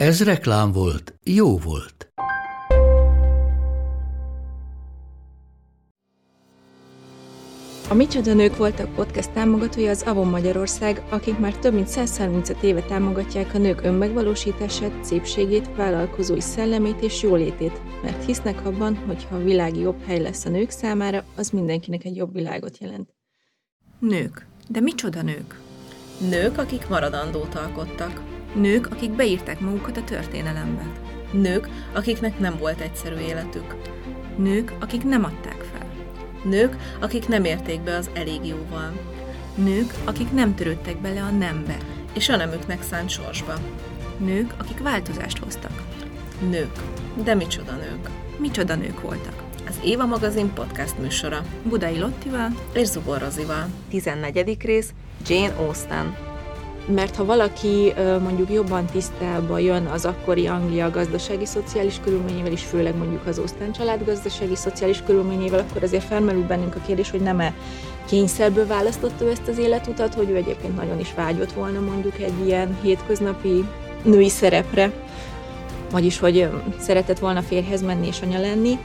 Ez reklám volt, jó volt. A Micsoda Nők voltak podcast támogatója az Avon Magyarország, akik már több mint 135 éve támogatják a nők önmegvalósítását, szépségét, vállalkozói szellemét és jólétét, mert hisznek abban, hogy ha a világ jobb hely lesz a nők számára, az mindenkinek egy jobb világot jelent. Nők. De micsoda nők? Nők, akik maradandót alkottak. Nők, akik beírták magukat a történelembe. Nők, akiknek nem volt egyszerű életük. Nők, akik nem adták fel. Nők, akik nem érték be az elég jóval. Nők, akik nem törődtek bele a nembe. És a nemüknek szánt sorsba. Nők, akik változást hoztak. Nők. De micsoda nők. Micsoda nők voltak. Az Éva magazin podcast műsora. Budai Lottival és Zubor Rozival. 14. rész Jane Austen. Mert ha valaki mondjuk jobban tisztába jön az akkori Anglia gazdasági szociális körülményével is, főleg mondjuk az Austen család gazdasági szociális körülményével, akkor azért felmerül bennünk a kérdés, hogy nem-e kényszerből választotta ezt az életutat, hogy ő egyébként nagyon is vágyott volna mondjuk egy ilyen hétköznapi női szerepre, vagyis hogy szeretett volna férhez menni és anya lenni,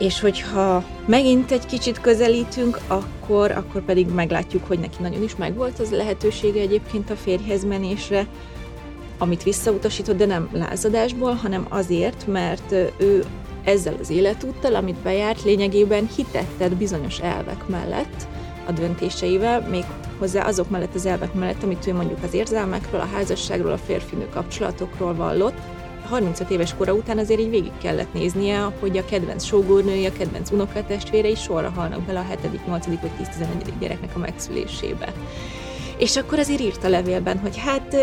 és hogyha megint egy kicsit közelítünk, akkor, akkor pedig meglátjuk, hogy neki nagyon is megvolt az lehetősége egyébként a férjhez menésre, amit visszautasított, de nem lázadásból, hanem azért, mert ő ezzel az életúttal, amit bejárt, lényegében hitetted bizonyos elvek mellett a döntéseivel, még hozzá azok mellett az elvek mellett, amit ő mondjuk az érzelmekről, a házasságról, a férfinő kapcsolatokról vallott, 35 éves kora után azért így végig kellett néznie, hogy a kedvenc sógornője, a kedvenc unokatestvére is sorra halnak bele a 7., 8. vagy 10-11. gyereknek a megszülésébe. És akkor azért írt a levélben, hogy hát,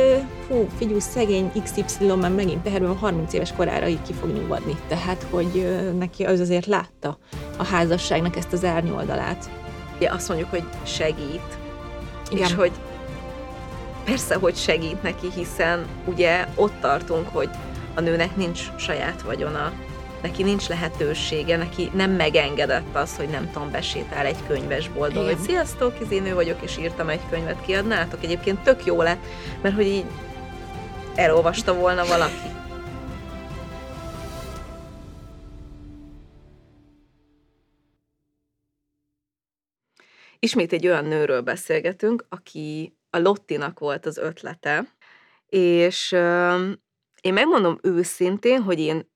hú, figyelj, szegény XY már megint teherben 30 éves korára így ki fog nyugodni. Tehát, hogy neki az azért látta a házasságnak ezt az árnyoldalát. Ja, azt mondjuk, hogy segít. Igen. És hogy persze, hogy segít neki, hiszen ugye ott tartunk, hogy a nőnek nincs saját vagyona, neki nincs lehetősége, neki nem megengedett az, hogy nem tudom, besétál egy könyvesboltba, hogy sziasztok, izé nő vagyok, és írtam egy könyvet, kiadnátok. Egyébként tök jó lett, mert hogy így elolvasta volna valaki. Ismét egy olyan nőről beszélgetünk, aki a Lottinak volt az ötlete, és én megmondom őszintén, hogy én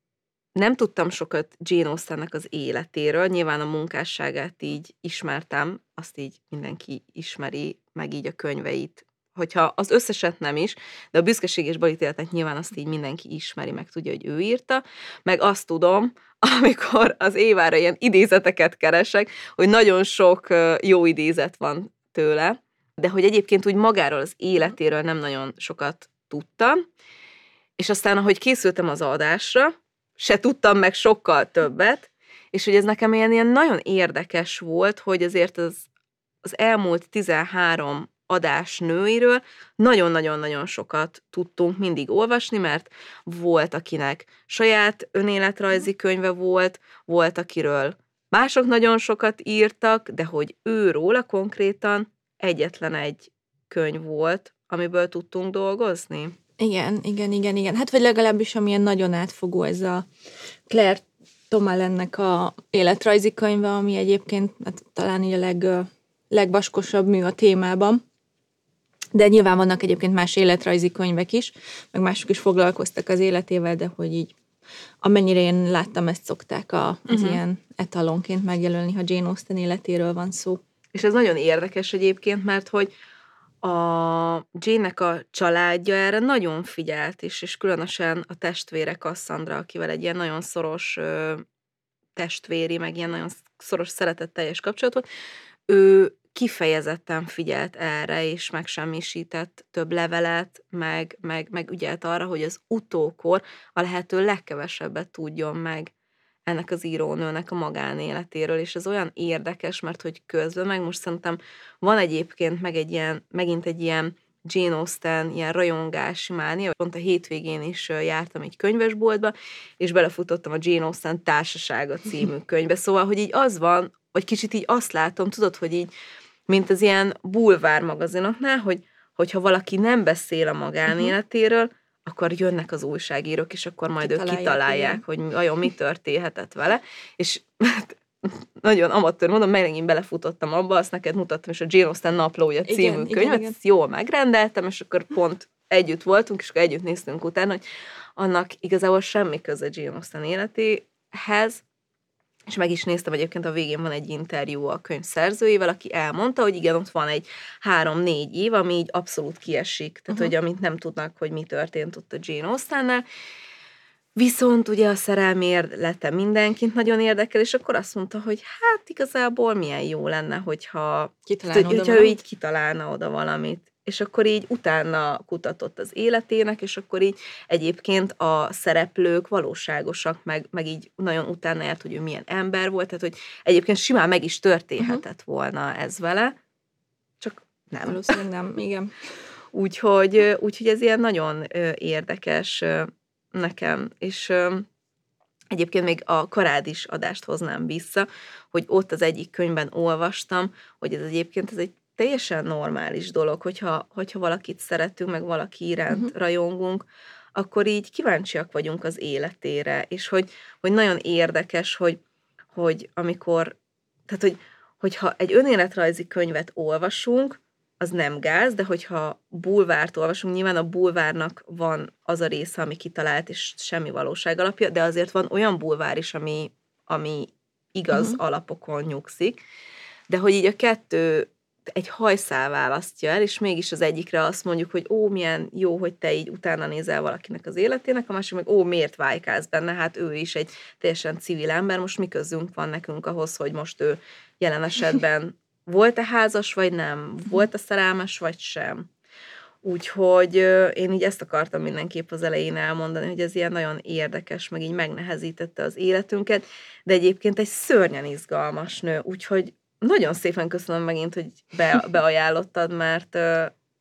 nem tudtam sokat Jane Austennek az életéről, nyilván a munkásságát így ismertem, azt így mindenki ismeri, meg így a könyveit, hogyha az összeset nem is, de a büszkeség és balítéletet nyilván azt így mindenki ismeri, meg tudja, hogy ő írta, meg azt tudom, amikor az Évára ilyen idézeteket keresek, hogy nagyon sok jó idézet van tőle, de hogy egyébként úgy magáról az életéről nem nagyon sokat tudtam, és aztán, ahogy készültem az adásra, se tudtam meg sokkal többet, és hogy ez nekem ilyen, ilyen nagyon érdekes volt, hogy azért az, az elmúlt 13 adás nőiről nagyon-nagyon-nagyon sokat tudtunk mindig olvasni, mert volt, akinek saját önéletrajzi könyve volt, volt, akiről mások nagyon sokat írtak, de hogy ő róla konkrétan egyetlen egy könyv volt, amiből tudtunk dolgozni. Igen, igen, igen, igen. Hát vagy legalábbis amilyen nagyon átfogó ez a Claire Tomalennek a életrajzi könyve, ami egyébként hát, talán így a leg, legvaskosabb mű a témában. De nyilván vannak egyébként más életrajzi könyvek is, meg mások is foglalkoztak az életével, de hogy így amennyire én láttam, ezt szokták a, az uh-huh. ilyen etalonként megjelölni, ha Jane Austen életéről van szó. És ez nagyon érdekes egyébként, mert hogy a Jane-nek a családja erre nagyon figyelt is, és különösen a testvére Cassandra, akivel egy ilyen nagyon szoros ö, testvéri, meg ilyen nagyon szoros szeretetteljes kapcsolatot, ő kifejezetten figyelt erre, és megsemmisített több levelet, meg, meg, meg ügyelt arra, hogy az utókor a lehető legkevesebbet tudjon meg ennek az írónőnek a magánéletéről, és ez olyan érdekes, mert hogy közben, meg most szerintem van egyébként meg egy ilyen, megint egy ilyen Jane Austen ilyen rajongási mánia. Pont a hétvégén is jártam egy könyvesboltba, és belefutottam a Jane Austen Társasága című könyvbe. Szóval, hogy így az van, vagy kicsit így azt látom, tudod, hogy így, mint az ilyen bulvár magazinoknál, hogy hogyha valaki nem beszél a magánéletéről, akkor jönnek az újságírók, és akkor majd kitalálják, ők kitalálják, igen. hogy vajon mi történhetett vele, és nagyon amatőr mondom, megint belefutottam abba, azt neked mutattam, és a Jane Austen naplója című igen, könyvet, igen, igen. jól megrendeltem, és akkor pont együtt voltunk, és akkor együtt néztünk utána, hogy annak igazából semmi köze Jane Austen életéhez, és meg is néztem, egyébként a végén van egy interjú a könyv szerzőjével, aki elmondta, hogy igen, ott van egy három-négy év, ami így abszolút kiesik, tehát uh-huh. hogy amit nem tudnak, hogy mi történt ott a Jane Austennel, Viszont ugye a szerelmi érlete mindenkit nagyon érdekel, és akkor azt mondta, hogy hát igazából milyen jó lenne, hogyha, Kitalálna hogy, hogyha ő így kitalálna oda valamit. És akkor így utána kutatott az életének, és akkor így egyébként a szereplők valóságosak, meg, meg így nagyon utána járt, hogy ő milyen ember volt, tehát hogy egyébként simán meg is történhetett uh-huh. volna ez vele, csak nem. Valószínűleg nem, igen. úgyhogy, úgyhogy ez ilyen nagyon érdekes nekem, és Egyébként még a karádis adást hoznám vissza, hogy ott az egyik könyvben olvastam, hogy ez egyébként ez egy teljesen normális dolog, hogyha, hogyha valakit szeretünk, meg valaki iránt uh-huh. rajongunk, akkor így kíváncsiak vagyunk az életére, és hogy, hogy nagyon érdekes, hogy, hogy amikor, tehát hogy, hogyha egy önéletrajzi könyvet olvasunk, az nem gáz, de hogyha bulvárt olvasunk, nyilván a bulvárnak van az a része, ami kitalált, és semmi valóság alapja, de azért van olyan bulvár is, ami, ami igaz uh-huh. alapokon nyugszik, de hogy így a kettő egy hajszál választja el, és mégis az egyikre azt mondjuk, hogy ó, milyen jó, hogy te így utána nézel valakinek az életének, a másik meg ó, miért vájkálsz benne, hát ő is egy teljesen civil ember, most mi közünk van nekünk ahhoz, hogy most ő jelen esetben volt-e házas, vagy nem, volt-e szerelmes, vagy sem. Úgyhogy én így ezt akartam mindenképp az elején elmondani, hogy ez ilyen nagyon érdekes, meg így megnehezítette az életünket, de egyébként egy szörnyen izgalmas nő, úgyhogy nagyon szépen köszönöm megint, hogy be, beajánlottad, mert,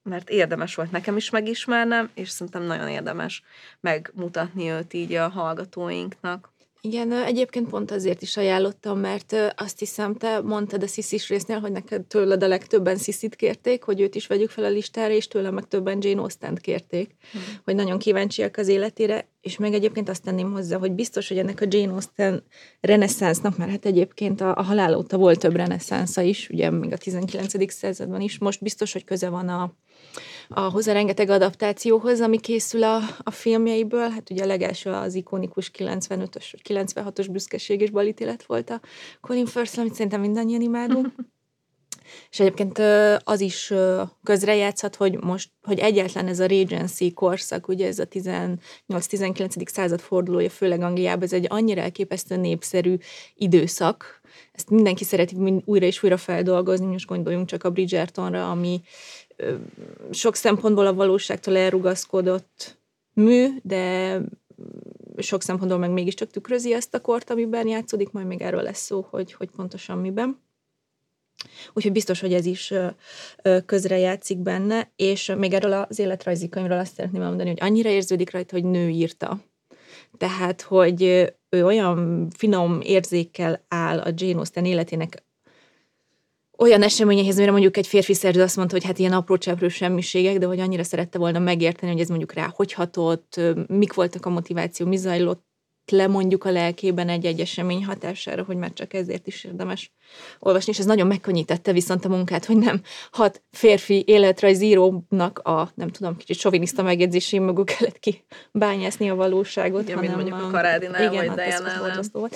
mert érdemes volt nekem is megismernem, és szerintem nagyon érdemes megmutatni őt így a hallgatóinknak. Igen, egyébként pont azért is ajánlottam, mert azt hiszem, te mondtad a sziszis résznél, hogy neked tőled a legtöbben sziszit kérték, hogy őt is vegyük fel a listára, és tőlem meg többen Jane austen kérték, hmm. hogy nagyon kíváncsiak az életére, és meg egyébként azt tenném hozzá, hogy biztos, hogy ennek a Jane Austen reneszánsznak, mert hát egyébként a, a halál óta volt több reneszánsza is, ugye még a 19. században is, most biztos, hogy köze van a, a hozzá rengeteg adaptációhoz, ami készül a, a filmjeiből. Hát ugye a legelső az ikonikus 95-ös, 96-os büszkeség és balítélet volt a Colin Firth, amit szerintem mindannyian imádunk. És egyébként az is közrejátszhat, hogy most, hogy egyáltalán ez a Regency korszak, ugye ez a 18-19. század fordulója, főleg Angliában, ez egy annyira elképesztő népszerű időszak, ezt mindenki szereti újra és újra feldolgozni, most gondoljunk csak a Bridgertonra, ami sok szempontból a valóságtól elrugaszkodott mű, de sok szempontból meg mégiscsak tükrözi ezt a kort, amiben játszódik, majd még erről lesz szó, hogy, hogy pontosan miben. Úgyhogy biztos, hogy ez is közrejátszik benne, és még erről az életrajzi könyvről azt szeretném elmondani, hogy annyira érződik rajta, hogy nő írta. Tehát, hogy ő olyan finom érzékkel áll a Jane Austen életének olyan eseményehez, mire mondjuk egy férfi szerző azt mondta, hogy hát ilyen apró cseprő semmiségek, de hogy annyira szerette volna megérteni, hogy ez mondjuk rá hogy hatott, mik voltak a motiváció, mi zajlott le mondjuk a lelkében egy-egy esemény hatására, hogy már csak ezért is érdemes olvasni, és ez nagyon megkönnyítette viszont a munkát, hogy nem hat férfi életrajzírónak a, nem tudom, kicsit soviniszta megjegyzésén mögül kellett ki bányászni a valóságot. Igen, hanem mint mondjuk a, a Karádinál, igen, vagy hát Diana-nál.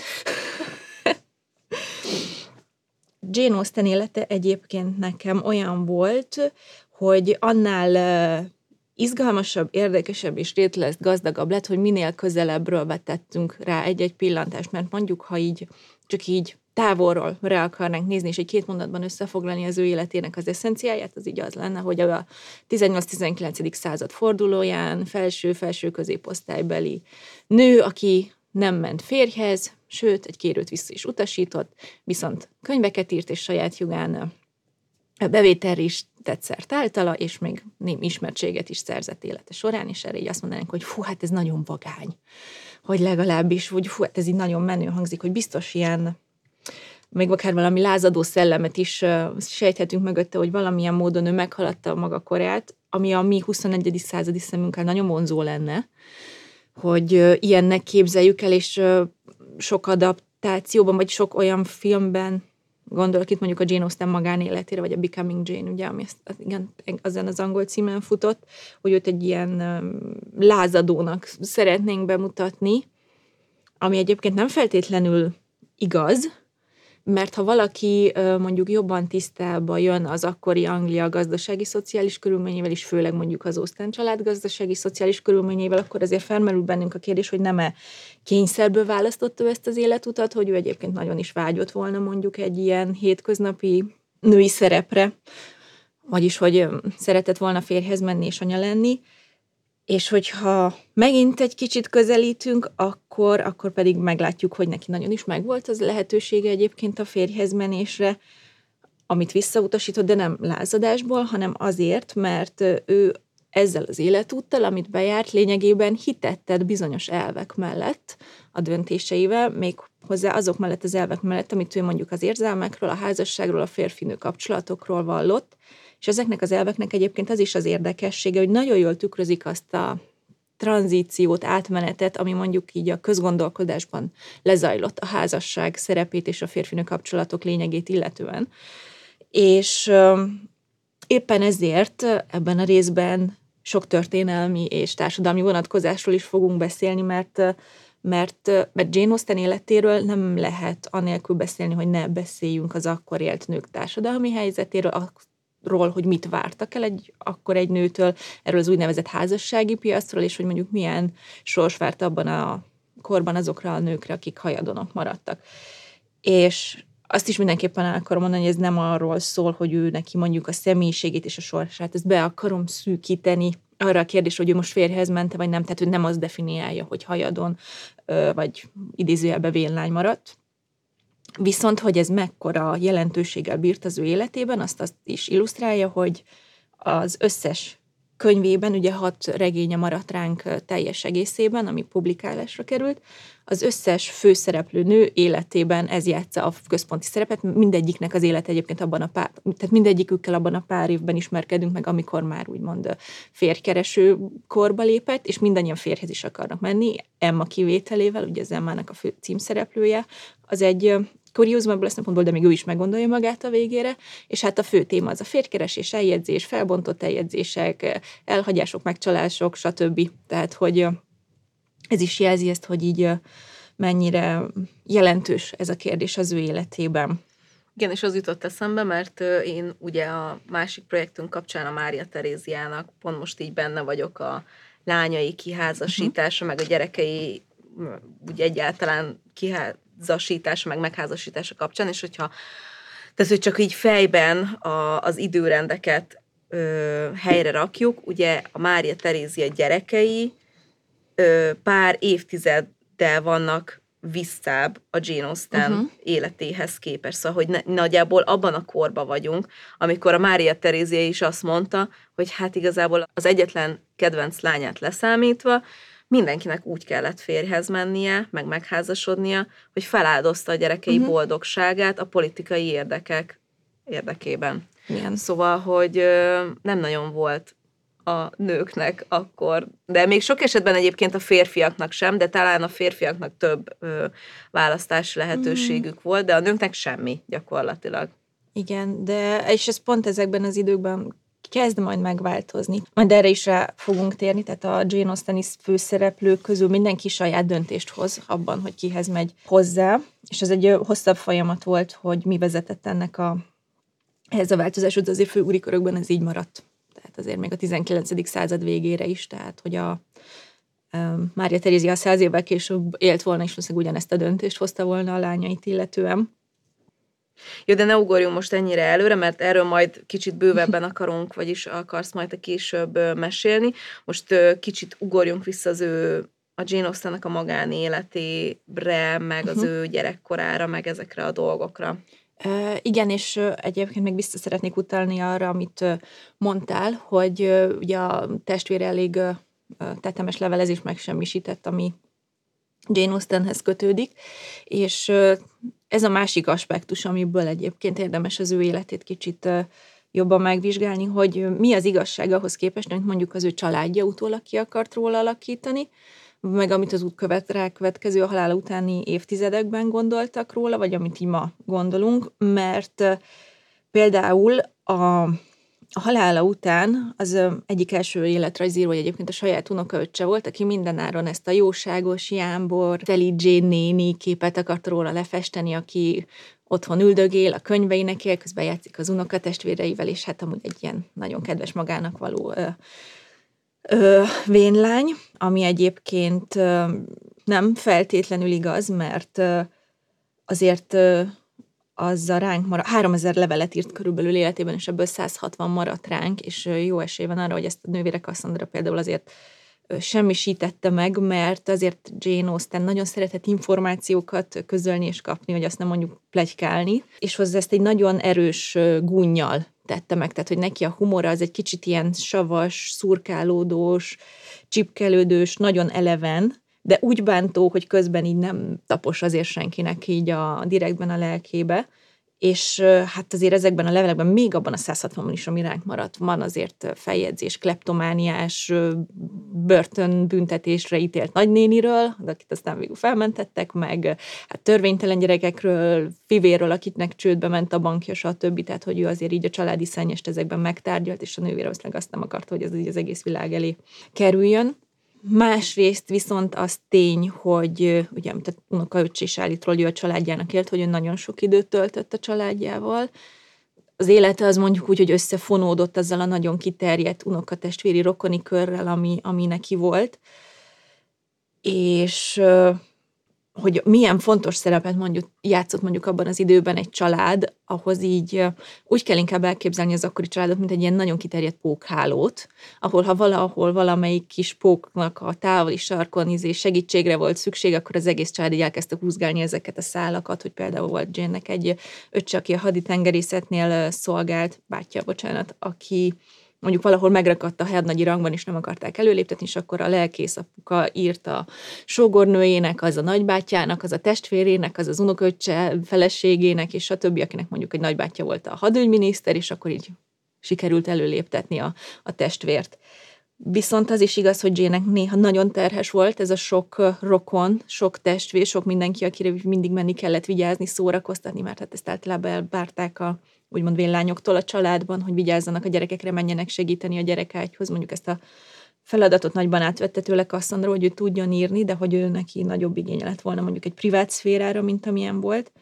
Jane Austen élete egyébként nekem olyan volt, hogy annál izgalmasabb, érdekesebb és rétlesz gazdagabb lett, hogy minél közelebbről vetettünk rá egy-egy pillantást, mert mondjuk, ha így csak így távolról rá akarnánk nézni, és egy két mondatban összefoglalni az ő életének az eszenciáját, az így az lenne, hogy a 18-19. század fordulóján felső-felső középosztálybeli nő, aki nem ment férjhez, sőt, egy kérőt vissza is utasított, viszont könyveket írt, és saját jogán a bevétel is tetszert általa, és még némi ismertséget is szerzett élete során, és erre így azt mondanánk, hogy fú, hát ez nagyon vagány. Hogy legalábbis, hogy fú, hát ez így nagyon menő hangzik, hogy biztos ilyen még akár valami lázadó szellemet is uh, sejthetünk mögötte, hogy valamilyen módon ő meghaladta a maga korát, ami a mi 21. századi szemünkkel nagyon vonzó lenne, hogy ilyennek képzeljük el, és sok adaptációban, vagy sok olyan filmben, gondolok itt mondjuk a Jane Austen magánéletére, vagy a Becoming Jane, ugye, ami ezt, az, igen, azon az angol címen futott, hogy őt egy ilyen lázadónak szeretnénk bemutatni, ami egyébként nem feltétlenül igaz, mert ha valaki mondjuk jobban tisztába jön az akkori Anglia gazdasági szociális körülményével, és főleg mondjuk az Austen család gazdasági szociális körülményével, akkor azért felmerül bennünk a kérdés, hogy nem-e kényszerből választotta ezt az életutat, hogy ő egyébként nagyon is vágyott volna mondjuk egy ilyen hétköznapi női szerepre, vagyis hogy szeretett volna férhez menni és anya lenni, és hogyha megint egy kicsit közelítünk, akkor, akkor pedig meglátjuk, hogy neki nagyon is megvolt az lehetősége egyébként a férjhez menésre, amit visszautasított, de nem lázadásból, hanem azért, mert ő ezzel az életúttal, amit bejárt, lényegében hitetted bizonyos elvek mellett a döntéseivel, még hozzá azok mellett az elvek mellett, amit ő mondjuk az érzelmekről, a házasságról, a férfinő kapcsolatokról vallott, és ezeknek az elveknek egyébként az is az érdekessége, hogy nagyon jól tükrözik azt a tranzíciót, átmenetet, ami mondjuk így a közgondolkodásban lezajlott a házasság szerepét és a férfinő kapcsolatok lényegét illetően. És éppen ezért ebben a részben sok történelmi és társadalmi vonatkozásról is fogunk beszélni, mert mert, mert Jane Austen életéről nem lehet anélkül beszélni, hogy ne beszéljünk az akkor élt nők társadalmi helyzetéről, ról, hogy mit vártak el egy, akkor egy nőtől, erről az úgynevezett házassági piacról, és hogy mondjuk milyen sors várt abban a korban azokra a nőkre, akik hajadonok maradtak. És azt is mindenképpen el akarom mondani, hogy ez nem arról szól, hogy ő neki mondjuk a személyiségét és a sorsát, ezt be akarom szűkíteni arra a kérdés, hogy ő most férjhez mente, vagy nem, tehát ő nem az definiálja, hogy hajadon, vagy idézőjelbe vénlány maradt, Viszont, hogy ez mekkora jelentőséggel bírt az ő életében, azt, azt is illusztrálja, hogy az összes könyvében, ugye hat regénye maradt ránk teljes egészében, ami publikálásra került, az összes főszereplő nő életében ez játsza a központi szerepet, mindegyiknek az élet egyébként abban a pár, tehát mindegyikükkel abban a pár évben ismerkedünk meg, amikor már úgymond férjkereső korba lépett, és mindannyian férhez is akarnak menni, Emma kivételével, ugye az Emmának a fő címszereplője, az egy kuriózum ebből a szempontból, de még ő is meggondolja magát a végére, és hát a fő téma az a férkeresés, eljegyzés, felbontott eljegyzések, elhagyások, megcsalások, stb. Tehát, hogy ez is jelzi ezt, hogy így mennyire jelentős ez a kérdés az ő életében. Igen, és az jutott eszembe, mert én ugye a másik projektünk kapcsán a Mária Teréziának pont most így benne vagyok a lányai kiházasítása, uh-huh. meg a gyerekei ugye egyáltalán kiházasítása, meg megházasítása kapcsán, és hogyha tehát, hogy csak így fejben a, az időrendeket ö, helyre rakjuk, ugye a Mária Terézia gyerekei ö, pár évtizeddel vannak visszább a Jane Austen uh-huh. életéhez képest. Szóval, hogy ne, nagyjából abban a korban vagyunk, amikor a Mária Terézia is azt mondta, hogy hát igazából az egyetlen kedvenc lányát leszámítva, mindenkinek úgy kellett férjhez mennie, meg megházasodnia, hogy feláldozta a gyerekei uh-huh. boldogságát a politikai érdekek érdekében. Igen. Szóval, hogy nem nagyon volt a nőknek akkor, de még sok esetben egyébként a férfiaknak sem, de talán a férfiaknak több ö, választási lehetőségük mm. volt, de a nőknek semmi gyakorlatilag. Igen, de és ez pont ezekben az időkben kezd majd megváltozni. Majd erre is rá fogunk térni, tehát a Jane Austen főszereplők közül mindenki saját döntést hoz abban, hogy kihez megy hozzá, és ez egy hosszabb folyamat volt, hogy mi vezetett ennek a ehhez a változáshoz, azért főúri körökben ez így maradt. Tehát azért még a 19. század végére is, tehát hogy a Mária Terézia száz évvel később élt volna, és valószínűleg ugyanezt a döntést hozta volna a lányait illetően. Jó, de ne ugorjunk most ennyire előre, mert erről majd kicsit bővebben akarunk, vagyis akarsz majd a később mesélni. Most kicsit ugorjunk vissza az ő a Jane Austennek a magánéletébre, meg az uh-huh. ő gyerekkorára, meg ezekre a dolgokra. Uh, igen, és egyébként még vissza szeretnék utalni arra, amit mondtál, hogy ugye a testvér elég tetemes levelezés megsemmisített, ami Jane Austenhez kötődik, és ez a másik aspektus, amiből egyébként érdemes az ő életét kicsit jobban megvizsgálni, hogy mi az igazság ahhoz képest, amit mondjuk az ő családja utólag ki akart róla alakítani, meg amit az út követ, rákövetkező a halála utáni évtizedekben gondoltak róla, vagy amit így ma gondolunk, mert például a, a halála után az egyik első életrajzíró, egyébként a saját unokaöccse volt, aki mindenáron ezt a jóságos Jámbor, Teli Jane néni képet akart róla lefesteni, aki otthon üldögél, a könyveinek él, közben játszik az unokatestvéreivel, és hát amúgy egy ilyen nagyon kedves magának való ö, vénlány, ami egyébként ö, nem feltétlenül igaz, mert ö, azért ö, az a ránk maradt, 3000 levelet írt körülbelül életében, és ebből 160 maradt ránk, és jó esély van arra, hogy ezt a nővére Cassandra például azért semmisítette meg, mert azért Jane Austen nagyon szeretett információkat közölni és kapni, hogy azt nem mondjuk plegykálni, és hozzá ezt egy nagyon erős gúnyjal tette meg, tehát hogy neki a humora az egy kicsit ilyen savas, szurkálódós, csipkelődős, nagyon eleven, de úgy bántó, hogy közben így nem tapos azért senkinek így a direktben a lelkébe, és hát azért ezekben a levelekben, még abban a 160-ban is, ami ránk maradt, van azért feljegyzés, kleptomániás, börtönbüntetésre ítélt nagynéniről, akit aztán végül felmentettek, meg hát törvénytelen gyerekekről, fivéről, akitnek csődbe ment a bankja, stb. Tehát, hogy ő azért így a családi szennyest ezekben megtárgyalt, és a nővére azt nem akarta, hogy ez az egész világ elé kerüljön. Másrészt viszont az tény, hogy ugye, amit a unokaöcs is állít róla, ő a családjának élt, hogy ő nagyon sok időt töltött a családjával. Az élete az mondjuk úgy, hogy összefonódott azzal a nagyon kiterjedt unokatestvéri rokoni körrel, ami, ami neki volt. És hogy milyen fontos szerepet mondjuk játszott mondjuk abban az időben egy család, ahhoz így úgy kell inkább elképzelni az akkori családot, mint egy ilyen nagyon kiterjedt pókhálót, ahol ha valahol valamelyik kis póknak a távoli sarkon izé segítségre volt szükség, akkor az egész család így elkezdte húzgálni ezeket a szálakat, hogy például volt Jane-nek egy öccse, aki a haditengerészetnél szolgált, bátyja, bocsánat, aki mondjuk valahol megrakadt a hernagyi rangban, és nem akarták előléptetni, és akkor a lelkész apuka írta a sógornőjének, az a nagybátyjának, az a testvérének, az az unoköccse feleségének, és a többi, akinek mondjuk egy nagybátyja volt a hadügyminiszter, és akkor így sikerült előléptetni a, a testvért. Viszont az is igaz, hogy Jane-nek néha nagyon terhes volt, ez a sok rokon, sok testvér, sok mindenki, akire mindig menni kellett vigyázni, szórakoztatni, mert hát ezt általában elbárták a úgymond vélányoktól a családban, hogy vigyázzanak a gyerekekre, menjenek segíteni a gyerekágyhoz. Mondjuk ezt a feladatot nagyban átvette tőle Cassandra, hogy ő tudjon írni, de hogy ő neki nagyobb igénye lett volna mondjuk egy privát szférára, mint amilyen volt.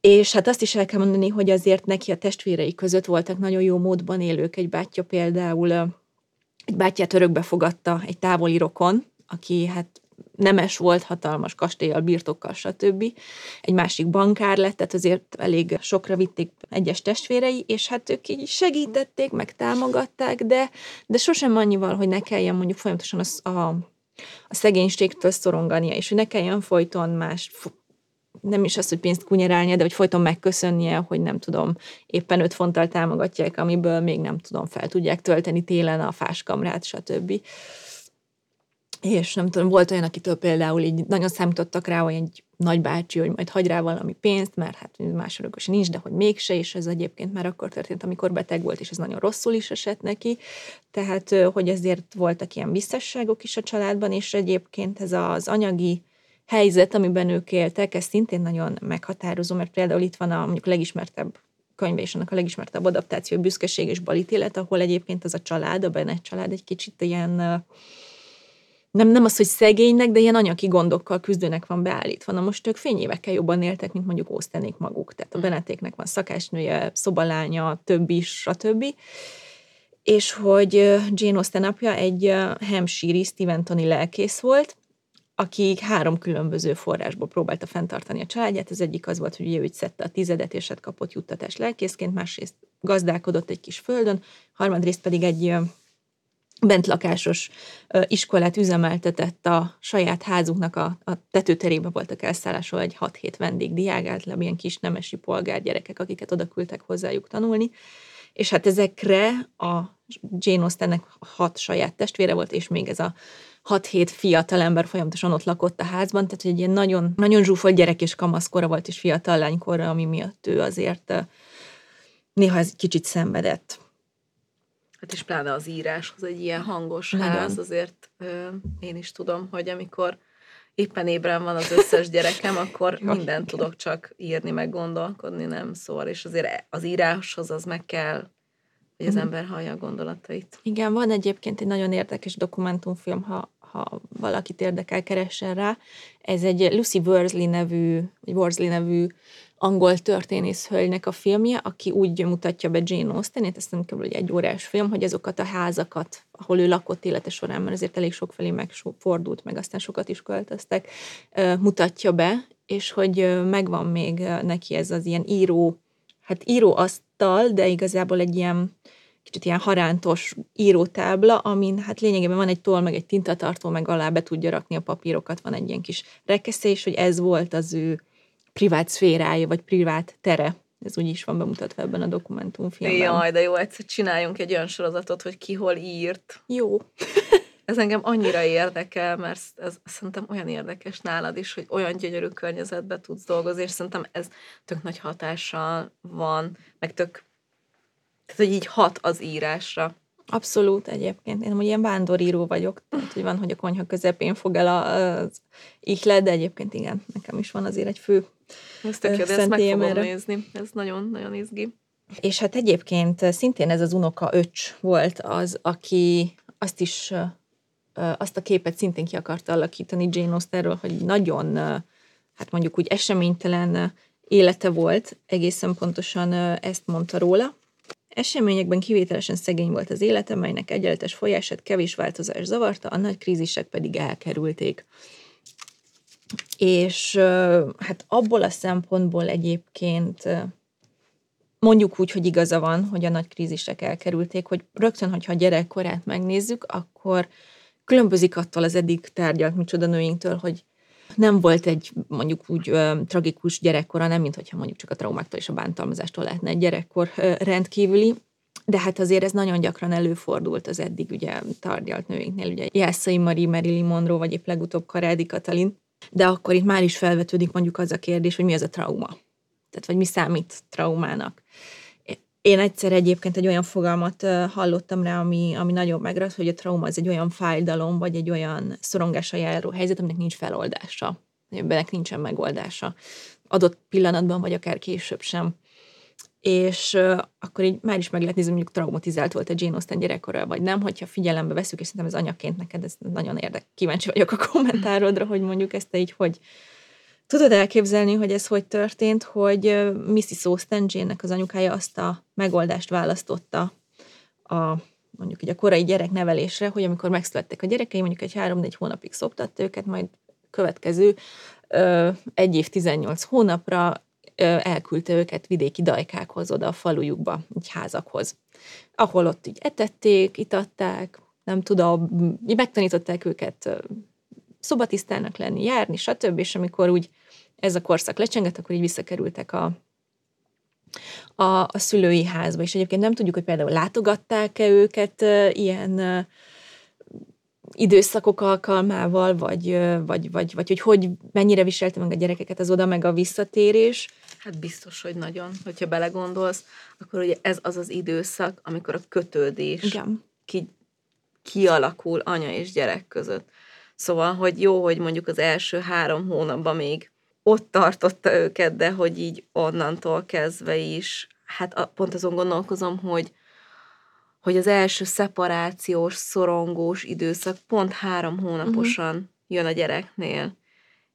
És hát azt is el kell mondani, hogy azért neki a testvérei között voltak nagyon jó módban élők. Egy bátyja például, egy bátyját örökbe fogadta egy távoli rokon, aki hát nemes volt, hatalmas kastélyal, birtokkal, stb. Egy másik bankár lett, tehát azért elég sokra vitték egyes testvérei, és hát ők így segítették, meg támogatták, de, de sosem annyival, hogy ne kelljen mondjuk folyamatosan a, a, a szegénységtől szorongania, és hogy ne kelljen folyton más nem is az, hogy pénzt kunyerálnia, de hogy folyton megköszönnie, hogy nem tudom, éppen öt fonttal támogatják, amiből még nem tudom, fel tudják tölteni télen a fáskamrát, stb és nem tudom, volt olyan, akitől például így nagyon számítottak rá, hogy egy nagybácsi, hogy majd hagy rá valami pénzt, mert hát más örökös nincs, de hogy mégse, és ez egyébként már akkor történt, amikor beteg volt, és ez nagyon rosszul is esett neki. Tehát, hogy ezért voltak ilyen visszasságok is a családban, és egyébként ez az anyagi helyzet, amiben ők éltek, ez szintén nagyon meghatározó, mert például itt van a mondjuk legismertebb könyve és annak a legismertebb adaptáció, Büszkeség és balítélet, ahol egyébként az a család, a Bennett család egy kicsit ilyen nem, nem az, hogy szegénynek, de ilyen anyagi gondokkal küzdőnek van beállítva. Na most ők fényévekkel jobban éltek, mint mondjuk Ósztenék maguk. Tehát a Benetéknek van szakásnője, szobalánya, több is, stb. És hogy Jane Austen apja egy Hampshire Steventoni lelkész volt, akik három különböző forrásból próbálta fenntartani a családját. Az egyik az volt, hogy ugye ő szedte a tizedet, és hát kapott juttatást lelkészként, másrészt gazdálkodott egy kis földön, harmadrészt pedig egy bentlakásos iskolát üzemeltetett a saját házunknak a, a tetőterébe voltak elszállásol egy 6-7 vendégdiák, általában ilyen kis nemesi polgárgyerekek, akiket oda küldtek hozzájuk tanulni, és hát ezekre a Jane Austennek hat saját testvére volt, és még ez a 6-7 fiatal ember folyamatosan ott lakott a házban, tehát egy ilyen nagyon, nagyon zsúfolt gyerek és kamaszkora volt, és fiatal lánykora, ami miatt ő azért néha ez kicsit szenvedett. Hát és pláne az íráshoz egy ilyen hangos Nagyon. ház, azért ö, én is tudom, hogy amikor éppen ébren van az összes gyerekem, akkor mindent tudok csak írni, meg gondolkodni, nem szól. És azért az íráshoz az meg kell, hogy az Mhm. ember hallja a gondolatait. Igen, van egyébként egy nagyon érdekes dokumentumfilm, ha, ha valakit érdekel, keressen rá. Ez egy Lucy Worsley nevű, vagy Worsley nevű angol történész hölgynek a filmje, aki úgy mutatja be Jane Austenét, ezt nem kb. egy órás film, hogy azokat a házakat, ahol ő lakott élete során, mert azért elég sok felé megfordult, meg aztán sokat is költöztek, mutatja be, és hogy megvan még neki ez az ilyen író, hát íróasztal, de igazából egy ilyen kicsit ilyen harántos írótábla, amin hát lényegében van egy toll, meg egy tintatartó, meg alá be tudja rakni a papírokat, van egy ilyen kis rekeszés, hogy ez volt az ő privát szférája, vagy privát tere. Ez úgy is van bemutatva ebben a dokumentumfilmben. Jaj, de jó, egyszer csináljunk egy olyan sorozatot, hogy ki hol írt. Jó. Ez engem annyira érdekel, mert ez szerintem olyan érdekes nálad is, hogy olyan gyönyörű környezetben tudsz dolgozni, és szerintem ez tök nagy hatással van, meg tök, tehát hogy így hat az írásra. Abszolút egyébként. Én amúgy ilyen vándoríró vagyok, tehát hogy van, hogy a konyha közepén fog el az ihlet, de egyébként igen, nekem is van azért egy fő Ez tök jó, de ezt meg fogom erre. nézni. Ez nagyon-nagyon izgi. És hát egyébként szintén ez az unoka öcs volt az, aki azt is, azt a képet szintén ki akarta alakítani Jane Austenről, hogy nagyon, hát mondjuk úgy eseménytelen élete volt, egészen pontosan ezt mondta róla. Eseményekben kivételesen szegény volt az élete, melynek egyenletes folyását kevés változás zavarta, a nagy krízisek pedig elkerülték. És hát abból a szempontból egyébként mondjuk úgy, hogy igaza van, hogy a nagy krízisek elkerülték, hogy rögtön, hogyha a gyerekkorát megnézzük, akkor különbözik attól az eddig tárgyalt micsoda nőinktől, hogy nem volt egy mondjuk úgy ö, tragikus gyerekkora, nem mint hogyha mondjuk csak a traumáktól és a bántalmazástól lehetne egy gyerekkor ö, rendkívüli, de hát azért ez nagyon gyakran előfordult az eddig ugye tárgyalt nőinknél, ugye Jászai Mari, Marilyn Monroe, vagy épp legutóbb Karádi Katalin, de akkor itt már is felvetődik mondjuk az a kérdés, hogy mi az a trauma. Tehát, vagy mi számít traumának. Én egyszer egyébként egy olyan fogalmat hallottam rá, ami, ami nagyon megrad, hogy a trauma az egy olyan fájdalom, vagy egy olyan szorongással járó helyzet, aminek nincs feloldása. Ebbenek nincsen megoldása. Adott pillanatban, vagy akár később sem. És ö, akkor így már is meg lehet nézni, mondjuk traumatizált volt a Jane Austen gyerekkora, vagy nem, hogyha figyelembe veszük, és szerintem ez anyaként neked, ez nagyon érdek. Kíváncsi vagyok a kommentárodra, hogy mondjuk ezt te így hogy Tudod elképzelni, hogy ez hogy történt, hogy Mrs. Austen, az anyukája azt a megoldást választotta a mondjuk így a korai gyereknevelésre, hogy amikor megszülettek a gyerekei, mondjuk egy három-négy hónapig szoptatta őket, majd következő ö, egy év 18 hónapra ö, elküldte őket vidéki dajkákhoz, oda a falujukba, egy házakhoz, ahol ott így etették, itatták, nem tudom, így megtanították őket szobatisztának lenni, járni, stb. És amikor úgy ez a korszak lecsengett, akkor így visszakerültek a, a, a szülői házba. És egyébként nem tudjuk, hogy például látogatták-e őket ilyen ö, időszakok alkalmával, vagy, vagy, vagy, vagy hogy hogy mennyire viselte meg a gyerekeket az oda meg a visszatérés. Hát biztos, hogy nagyon. Hogyha belegondolsz, akkor ugye ez az az időszak, amikor a kötődés Igen. ki, kialakul anya és gyerek között. Szóval, hogy jó, hogy mondjuk az első három hónapban még ott tartotta őket, de hogy így onnantól kezdve is, hát a- pont azon gondolkozom, hogy hogy az első szeparációs, szorongós időszak pont három hónaposan uh-huh. jön a gyereknél,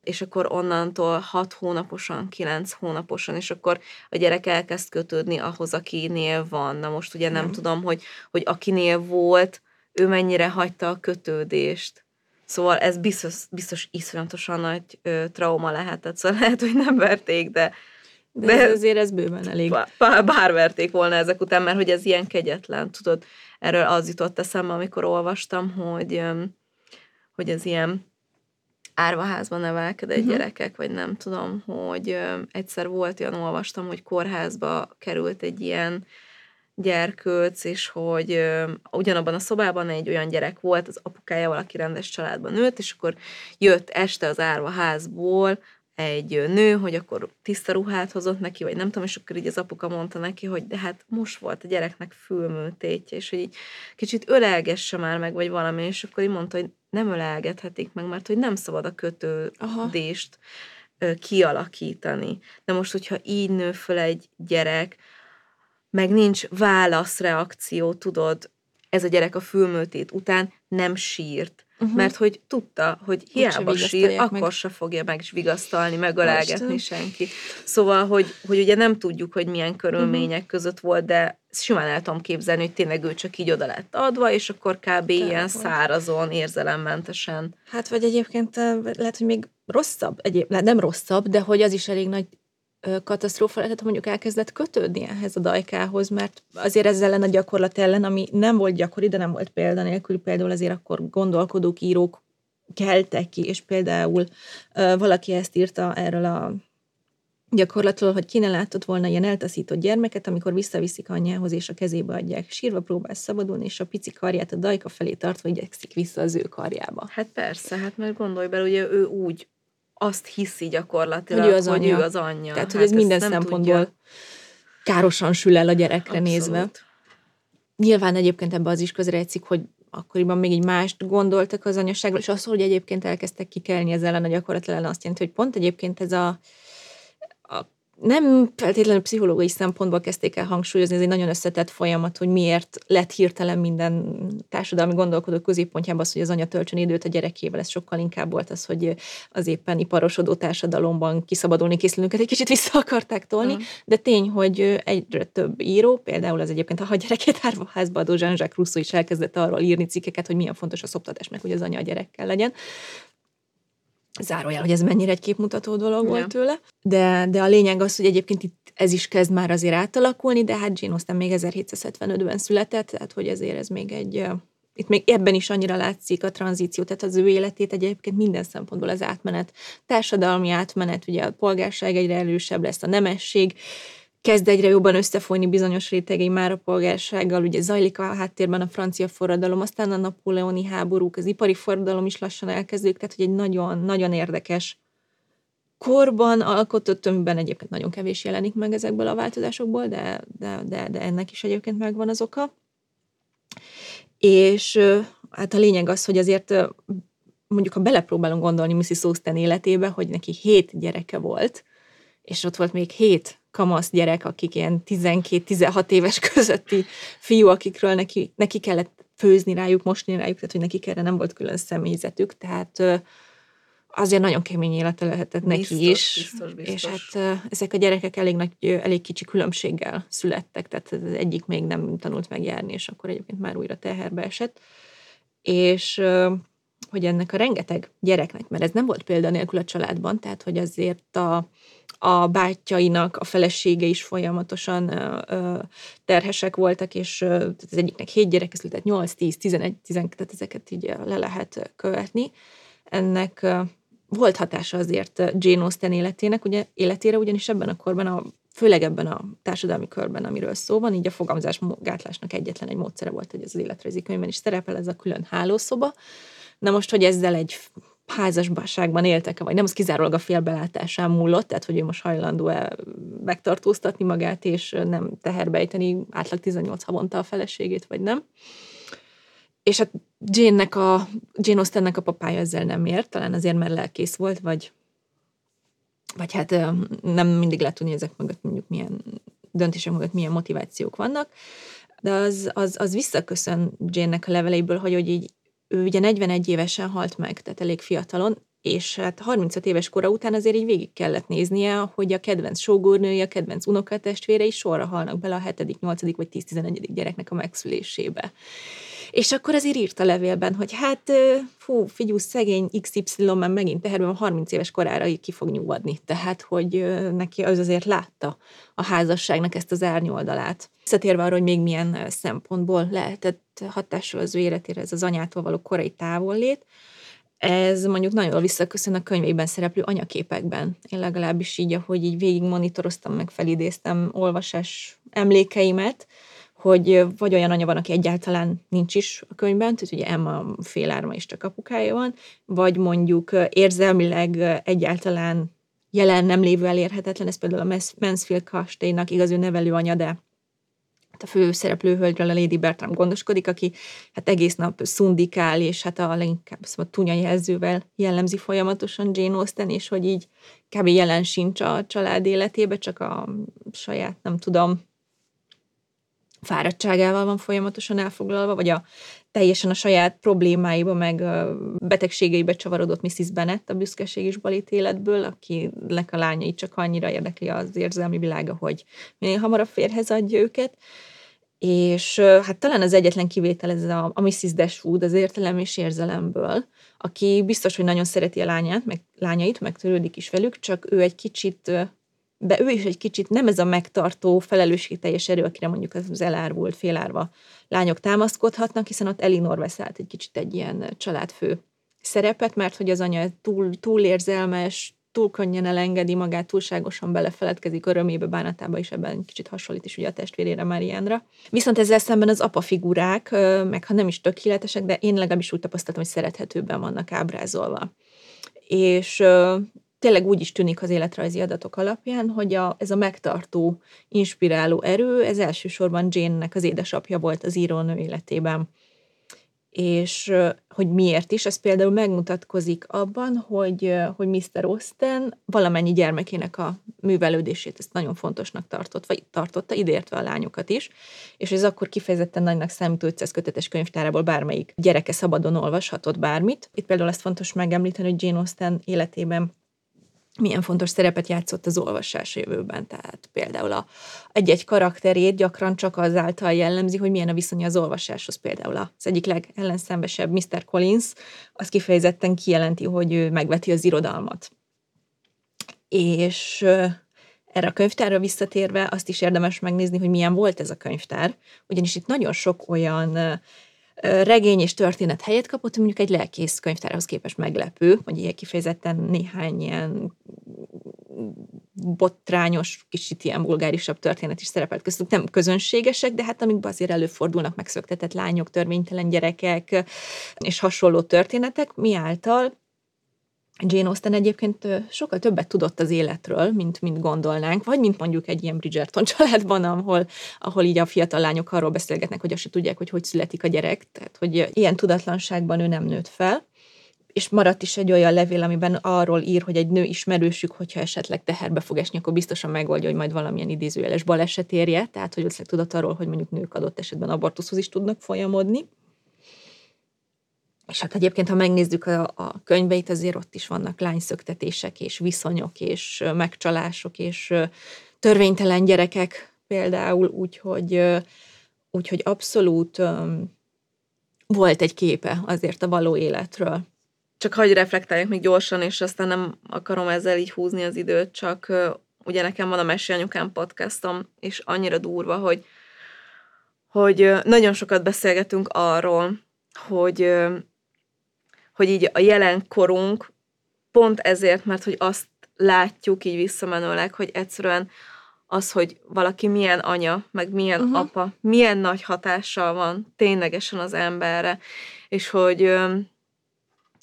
és akkor onnantól hat hónaposan, kilenc hónaposan, és akkor a gyerek elkezd kötődni ahhoz, akinél van. Na most ugye nem Nem. tudom, hogy, hogy akinél volt, ő mennyire hagyta a kötődést. Szóval ez biztos, biztos iszonyatosan nagy ö, trauma lehetett, szóval lehet, hogy nem verték, de, de, de ez azért ez bőven elég. Bár, bár verték volna ezek után, mert hogy ez ilyen kegyetlen, tudod, erről az jutott eszembe, amikor olvastam, hogy, hogy ez ilyen árvaházban nevelkedett uh-huh. gyerekek, vagy nem tudom, hogy egyszer volt olyan, olvastam, hogy kórházba került egy ilyen gyerkőc, és hogy ö, ugyanabban a szobában egy olyan gyerek volt, az apukája valaki rendes családban nőtt, és akkor jött este az árvaházból egy nő, hogy akkor tiszta ruhát hozott neki, vagy nem tudom, és akkor így az apuka mondta neki, hogy de hát most volt a gyereknek fülműtétje, és hogy így kicsit ölelgesse már meg, vagy valami, és akkor így mondta, hogy nem ölelgethetik meg, mert hogy nem szabad a kötődést Aha. kialakítani. De most, hogyha így nő föl egy gyerek, meg nincs válaszreakció, tudod, ez a gyerek a fülmőtét után nem sírt, uh-huh. mert hogy tudta, hogy hiába sír, meg. akkor se fogja meg vigasztalni, megölelgetni senki. Szóval, hogy, hogy ugye nem tudjuk, hogy milyen körülmények uh-huh. között volt, de simán el tudom képzelni, hogy tényleg ő csak így oda lett adva, és akkor kb. Te ilyen szárazon, érzelemmentesen. Hát vagy egyébként lehet, hogy még rosszabb, egyéb, nem rosszabb, de hogy az is elég nagy katasztrófa lehetett, mondjuk elkezdett kötődni ehhez a dajkához, mert azért ezzel ellen a gyakorlat ellen, ami nem volt gyakori, de nem volt példanélkül, például azért akkor gondolkodók, írók keltek ki, és például valaki ezt írta erről a gyakorlatról, hogy ki ne látott volna ilyen eltaszított gyermeket, amikor visszaviszik anyjához, és a kezébe adják. Sírva próbál szabadulni, és a pici karját a dajka felé tartva igyekszik vissza az ő karjába. Hát persze, hát mert gondolj bele, ugye ő úgy azt hiszi gyakorlatilag, hogy ő az, hogy anyja. Ő az anyja. Tehát, hogy hát ez minden szempontból tudja. károsan sül el a gyerekre Abszolút. nézve. Nyilván egyébként ebbe az is közrejtszik, hogy akkoriban még így mást gondoltak az anyaságról, és az, hogy egyébként elkezdtek kikelni ezzel ellen a gyakorlat ellen, azt jelenti, hogy pont egyébként ez a nem feltétlenül pszichológiai szempontból kezdték el hangsúlyozni, ez egy nagyon összetett folyamat, hogy miért lett hirtelen minden társadalmi gondolkodó középpontjában az, hogy az anya töltsön időt a gyerekével. Ez sokkal inkább volt az, hogy az éppen iparosodó társadalomban kiszabadulni készülőnket egy kicsit vissza akarták tolni, uh-huh. de tény, hogy egyre több író, például az egyébként a ha gyerekét árvaházba adó Jean-Jacques Rousseau is elkezdett arról írni cikkeket, hogy milyen fontos a szoptatás, meg hogy az anya a gyerekkel legyen zárójel, hogy ez mennyire egy képmutató dolog ja. volt tőle. De, de a lényeg az, hogy egyébként itt ez is kezd már azért átalakulni, de hát Jane Austen még 1775-ben született, tehát hogy ezért ez még egy, itt még ebben is annyira látszik a tranzíció, tehát az ő életét egyébként minden szempontból az átmenet, társadalmi átmenet, ugye a polgárság egyre erősebb lesz, a nemesség, kezd egyre jobban összefolyni bizonyos rétegei már a polgársággal, ugye zajlik a háttérben a francia forradalom, aztán a napóleoni háborúk, az ipari forradalom is lassan elkezdődik, tehát hogy egy nagyon-nagyon érdekes korban alkotott, amiben egyébként nagyon kevés jelenik meg ezekből a változásokból, de, de, de, de ennek is egyébként megvan az oka. És hát a lényeg az, hogy azért mondjuk, ha belepróbálunk gondolni Mrs. Austen életébe, hogy neki hét gyereke volt, és ott volt még hét kamasz gyerek, akik ilyen 12-16 éves közötti fiú, akikről neki, neki kellett főzni rájuk, mosni rájuk, tehát hogy nekik erre nem volt külön személyzetük, tehát azért nagyon kemény élete lehetett biztos, neki is. Biztos, biztos. És hát ezek a gyerekek elég nagy, elég kicsi különbséggel születtek, tehát az egyik még nem tanult megjárni, és akkor egyébként már újra teherbe esett. És hogy ennek a rengeteg gyereknek, mert ez nem volt példa nélkül a családban, tehát hogy azért a, a bátyjainak a felesége is folyamatosan ö, terhesek voltak, és ö, az egyiknek 7 gyerek született, 8, 10, 11, 12, tehát ezeket így le lehet követni. Ennek ö, volt hatása azért Jane Austen életének, ugye, életére, ugyanis ebben a korban, a, főleg ebben a társadalmi körben, amiről szó van, így a fogamzás gátlásnak egyetlen egy módszere volt, hogy az életrajzi könyvben is szerepel ez a külön hálószoba. Na most, hogy ezzel egy házasságban éltek vagy nem, az kizárólag a félbelátásán múlott, tehát hogy ő most hajlandó-e megtartóztatni magát, és nem teherbejteni átlag 18 havonta a feleségét, vagy nem. És hát Jane-nek a, Jane Austennek a papája ezzel nem ért, talán azért, mert lelkész volt, vagy, vagy hát nem mindig lehet tudni ezek mögött mondjuk milyen döntések mögött milyen motivációk vannak, de az, az, az visszaköszön Jane-nek a leveleiből, hogy, hogy így ő ugye 41 évesen halt meg, tehát elég fiatalon, és hát 35 éves kora után azért így végig kellett néznie, hogy a kedvenc sógornője, a kedvenc unokatestvére is sorra halnak bele a 7., 8. vagy 10-11. gyereknek a megszülésébe. És akkor azért írt a levélben, hogy hát, fú, figyú, szegény XY már megint teherben 30 éves korára így ki fog nyugodni. Tehát, hogy neki az azért látta a házasságnak ezt az árnyoldalát. Visszatérve arra, hogy még milyen szempontból lehetett hatással az ő életére ez az anyától való korai távollét, ez mondjuk nagyon visszaköszön a könyvében szereplő anyaképekben. Én legalábbis így, ahogy így végig monitoroztam, meg felidéztem olvasás emlékeimet, hogy vagy olyan anya van, aki egyáltalán nincs is a könyvben, tehát ugye Emma félárma is csak apukája van, vagy mondjuk érzelmileg egyáltalán jelen nem lévő elérhetetlen, ez például a Mansfield kastélynak igaz ő nevelő anya, de hát a fő szereplő hölgyről a Lady Bertram gondoskodik, aki hát egész nap szundikál, és hát a leginkább szóval tunya jelzővel jellemzi folyamatosan Jane Austen, és hogy így kb. jelen sincs a család életébe, csak a saját, nem tudom, fáradtságával van folyamatosan elfoglalva, vagy a teljesen a saját problémáiba, meg betegségeibe csavarodott Mrs. Bennet a büszkeség és balét életből, akinek a lányai csak annyira érdekli az érzelmi világa, hogy minél hamarabb férhez adja őket. És hát talán az egyetlen kivétel ez a, a Mrs. Dashwood az értelem és érzelemből, aki biztos, hogy nagyon szereti a lányát, meg lányait, meg törődik is velük, csak ő egy kicsit de ő is egy kicsit nem ez a megtartó, felelősségteljes erő, akire mondjuk az elárvult, félárva lányok támaszkodhatnak, hiszen ott Elinor vesz át egy kicsit egy ilyen családfő szerepet, mert hogy az anya túl, túl érzelmes, túl könnyen elengedi magát, túlságosan belefeledkezik örömébe, bánatába, és ebben kicsit hasonlít is ugye a testvérére Marianra. Viszont ezzel szemben az apa figurák, meg ha nem is tökéletesek, de én legalábbis úgy tapasztaltam, hogy szerethetőbben vannak ábrázolva. És tényleg úgy is tűnik az életrajzi adatok alapján, hogy a, ez a megtartó, inspiráló erő, ez elsősorban Jane-nek az édesapja volt az írónő életében. És hogy miért is, ez például megmutatkozik abban, hogy, hogy Mr. Austen valamennyi gyermekének a művelődését ezt nagyon fontosnak tartott, vagy tartotta, idértve a lányokat is, és ez akkor kifejezetten nagynak számító 500 kötetes könyvtárából bármelyik gyereke szabadon olvashatott bármit. Itt például ezt fontos megemlíteni, hogy Jane Austen életében milyen fontos szerepet játszott az olvasás jövőben. Tehát például a, egy-egy karakterét gyakran csak azáltal jellemzi, hogy milyen a viszonya az olvasáshoz. Például az egyik legellenszenvesebb Mr. Collins, az kifejezetten kijelenti, hogy ő megveti az irodalmat. És erre a könyvtárra visszatérve azt is érdemes megnézni, hogy milyen volt ez a könyvtár, ugyanis itt nagyon sok olyan regény és történet helyet kapott, mondjuk egy lelkész könyvtárhoz képest meglepő, hogy ilyen kifejezetten néhány ilyen botrányos, kicsit ilyen vulgárisabb történet is szerepelt köztük. Nem közönségesek, de hát amikben azért előfordulnak megszöktetett lányok, törvénytelen gyerekek és hasonló történetek, mi által Jane Austen egyébként sokkal többet tudott az életről, mint, mint gondolnánk, vagy mint mondjuk egy ilyen Bridgerton családban, ahol, ahol így a fiatal lányok arról beszélgetnek, hogy azt se tudják, hogy hogy születik a gyerek, tehát hogy ilyen tudatlanságban ő nem nőtt fel és maradt is egy olyan levél, amiben arról ír, hogy egy nő ismerősük, hogyha esetleg teherbe fog esni, akkor biztosan megoldja, hogy majd valamilyen idézőjeles baleset érje, tehát hogy összeg tudott arról, hogy mondjuk nők adott esetben abortuszhoz is tudnak folyamodni. És hát egyébként, ha megnézzük a, a könyveit, azért ott is vannak lányszöktetések, és viszonyok, és megcsalások, és törvénytelen gyerekek például, úgyhogy, úgyhogy abszolút volt egy képe azért a való életről. Csak hagyj reflektáljak még gyorsan, és aztán nem akarom ezzel így húzni az időt, csak ugye nekem van a Anyukám podcastom, és annyira durva, hogy, hogy nagyon sokat beszélgetünk arról, hogy hogy így a jelenkorunk pont ezért, mert hogy azt látjuk így visszamenőleg, hogy egyszerűen az, hogy valaki milyen anya, meg milyen uh-huh. apa, milyen nagy hatással van ténylegesen az emberre, és hogy,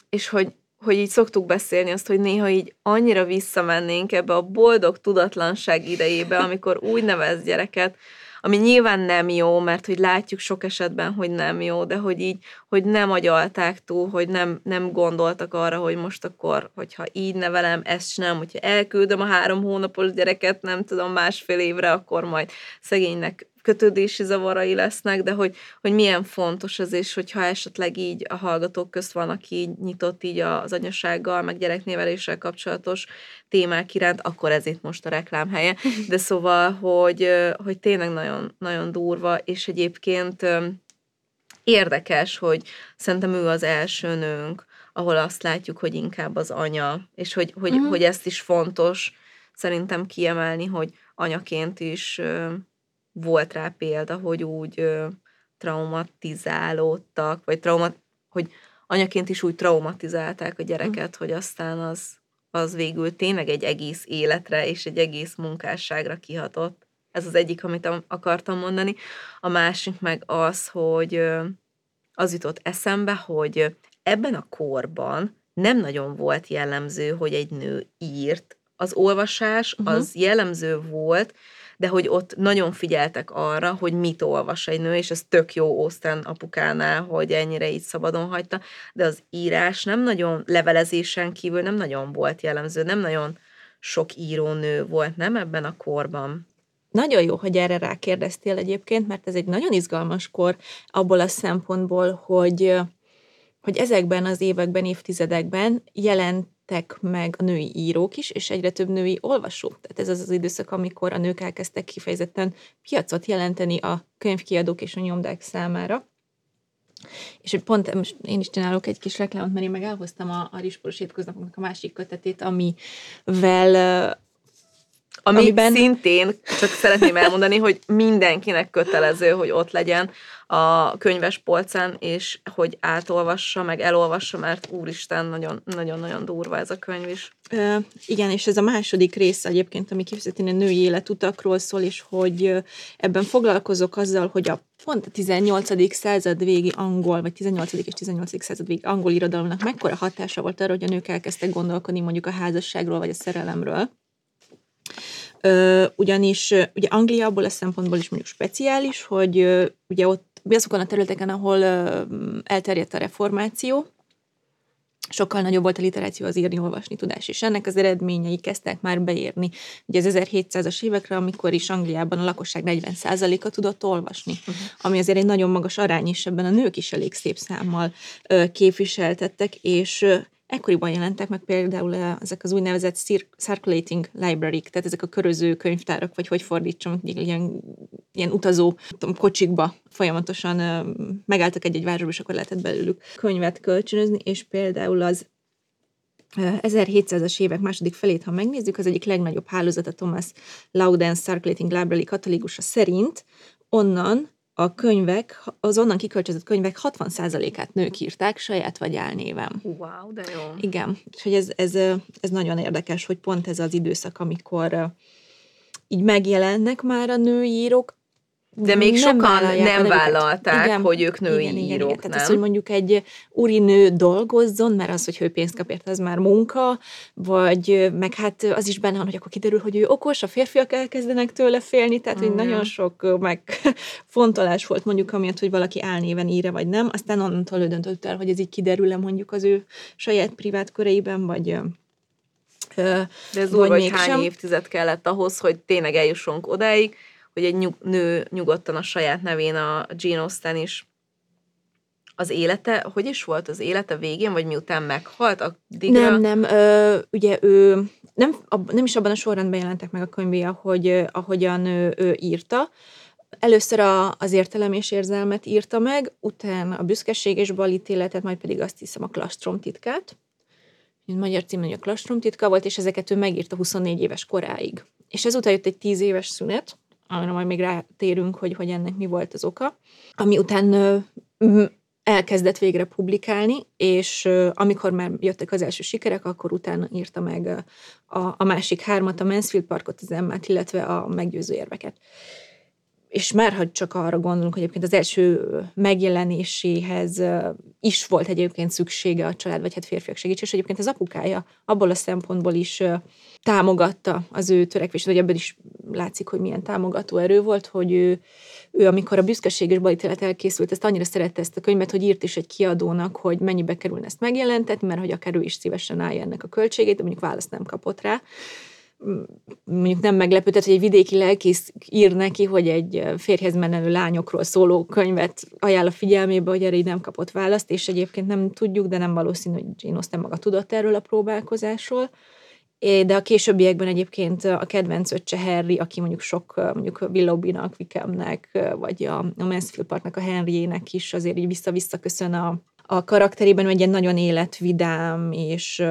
és hogy, hogy így szoktuk beszélni azt, hogy néha így annyira visszamennénk ebbe a boldog tudatlanság idejébe, amikor úgy nevez gyereket, ami nyilván nem jó, mert hogy látjuk sok esetben, hogy nem jó, de hogy így, hogy nem agyalták túl, hogy nem, nem gondoltak arra, hogy most akkor, hogyha így nevelem, ezt nem, hogyha elküldöm a három hónapos gyereket, nem tudom, másfél évre, akkor majd szegénynek kötődési zavarai lesznek, de hogy, hogy milyen fontos ez, és hogyha esetleg így a hallgatók közt van, aki így nyitott így az anyasággal, meg gyereknéveléssel kapcsolatos témák iránt, akkor ez itt most a reklám helye. De szóval, hogy, hogy tényleg nagyon, nagyon durva, és egyébként érdekes, hogy szerintem ő az első nőnk, ahol azt látjuk, hogy inkább az anya, és hogy, hogy, Mhm. hogy ezt is fontos szerintem kiemelni, hogy anyaként is volt rá példa, hogy úgy ö, traumatizálódtak, vagy traumat, hogy anyaként is úgy traumatizálták a gyereket, hogy aztán az, az végül tényleg egy egész életre és egy egész munkásságra kihatott. Ez az egyik, amit am- akartam mondani. A másik meg az, hogy az jutott eszembe, hogy ebben a korban nem nagyon volt jellemző, hogy egy nő írt. Az olvasás Mhm. az jellemző volt, de hogy ott nagyon figyeltek arra, hogy mit olvas egy nő, és ez tök jó Osztán apukánál, hogy ennyire így szabadon hagyta, de az írás nem nagyon, levelezésen kívül nem nagyon volt jellemző, nem nagyon sok írónő volt, nem ebben a korban. Nagyon jó, hogy erre rákérdeztél egyébként, mert ez egy nagyon izgalmas kor abból a szempontból, hogy, hogy ezekben az években, évtizedekben jelentek meg a női írók is, és egyre több női olvasó. Tehát ez az az időszak, amikor a nők elkezdtek kifejezetten piacot jelenteni a könyvkiadók és a nyomdák számára. És pont most én is csinálok egy kis reklámot, mert én meg elhoztam a, a Risporos étköznapoknak a másik kötetét, amivel Ami Amiben- szintén, csak szeretném elmondani, hogy mindenkinek kötelező, hogy ott legyen a könyves polcán, és hogy átolvassa, meg elolvassa, mert úristen, nagyon- nagyon-nagyon durva ez a könyv is. Ö, igen, és ez a második rész egyébként, ami kifejezetten a női életutakról szól, és hogy ebben foglalkozok azzal, hogy a pont a 18. század végi angol, vagy 18. és 18. század végi angol irodalomnak mekkora hatása volt arra, hogy a nők elkezdtek gondolkodni mondjuk a házasságról, vagy a szerelemről. Ugyanis ugye Anglia abból a szempontból is mondjuk speciális, hogy ugye ott azokon a területeken, ahol elterjedt a reformáció, sokkal nagyobb volt a literáció az írni-olvasni tudás, és ennek az eredményei kezdtek már beérni. Ugye az 1700-as évekre, amikor is Angliában a lakosság 40%-a tudott olvasni, uh-huh. ami azért egy nagyon magas arány, és ebben a nők is elég szép számmal ö, képviseltettek, és ekkoriban jelentek meg például ö, ezek az úgynevezett cir- circulating library tehát ezek a köröző könyvtárak, vagy hogy fordítsam, ilyen, ilyen utazó tudom, kocsikba folyamatosan ö, megálltak egy-egy városba, és akkor lehetett belőlük könyvet kölcsönözni, és például az ö, 1700-as évek második felét, ha megnézzük, az egyik legnagyobb hálózat a Thomas Loudon Circulating Library katolikus szerint onnan a könyvek, az onnan kikölcsözött könyvek 60%-át nők írták saját vagy álnéven. Wow, de jó. Igen, és hogy ez, ez, ez nagyon érdekes, hogy pont ez az időszak, amikor így megjelennek már a női írók, De még sokan vállalják a nem vállalták, hogy ők női írók, Tehát nem? az, hogy mondjuk egy úri nő dolgozzon, mert az, hogy ő pénzt kap érte, az már munka, vagy meg hát az is benne van, hogy akkor kiderül, hogy ő okos, a férfiak elkezdenek tőle félni, tehát hogy Igen. nagyon sok meg fontolás volt mondjuk amiatt, hogy valaki álnéven ír vagy nem, aztán onnantól ő döntött el, hogy ez így kiderül-e mondjuk az ő saját privát köreiben, vagy De ez vagy mégsem. hány évtized kellett ahhoz, hogy tényleg eljussunk odáig, hogy egy nyug, nő nyugodtan a saját nevén a Jane Austen is az élete, hogy is volt az élete végén, vagy miután meghalt? Addigra? Nem, nem, ö, ugye ő nem, ab, nem is abban a sorrendben jelentek meg a könyvé, ahogy, ahogyan ő, ő írta. Először a, az értelem és érzelmet írta meg, utána a büszkeség és balítéletet, majd pedig azt hiszem a klastrom titkát. Magyar cím hogy a klastrom titka volt, és ezeket ő megírta 24 éves koráig. És ezután jött egy 10 éves szünet, amire majd még rátérünk, hogy, hogy ennek mi volt az oka, ami után elkezdett végre publikálni, és amikor már jöttek az első sikerek, akkor utána írta meg a, a másik hármat, a Mansfield Parkot, az Emmát, illetve a meggyőző érveket. És már, ha csak arra gondolunk, hogy egyébként az első megjelenéséhez is volt egyébként szüksége a család, vagy hát férfiak segítség, és egyébként az apukája abból a szempontból is támogatta az ő törekvését, vagy ebből is látszik, hogy milyen támogató erő volt, hogy ő, ő amikor a büszkeség és balítélet elkészült, ezt annyira szerette ezt a könyvet, hogy írt is egy kiadónak, hogy mennyibe kerülne ezt megjelentetni, mert hogy akár ő is szívesen állja ennek a költségét, de mondjuk választ nem kapott rá. Mondjuk nem meglepő, tehát, hogy egy vidéki lelkész ír neki, hogy egy férjhez menelő lányokról szóló könyvet ajánl a figyelmébe, hogy erre így nem kapott választ, és egyébként nem tudjuk, de nem valószínű, hogy Jane Austen maga tudott erről a próbálkozásról. De a későbbiekben egyébként a kedvenc öccse Harry, aki mondjuk sok, mondjuk Willowbinak, Wickhamnek, vagy a, a Mansfield Parknak a Henryének is azért így vissza-vissza köszön a, a karakterében, hogy egy nagyon életvidám, és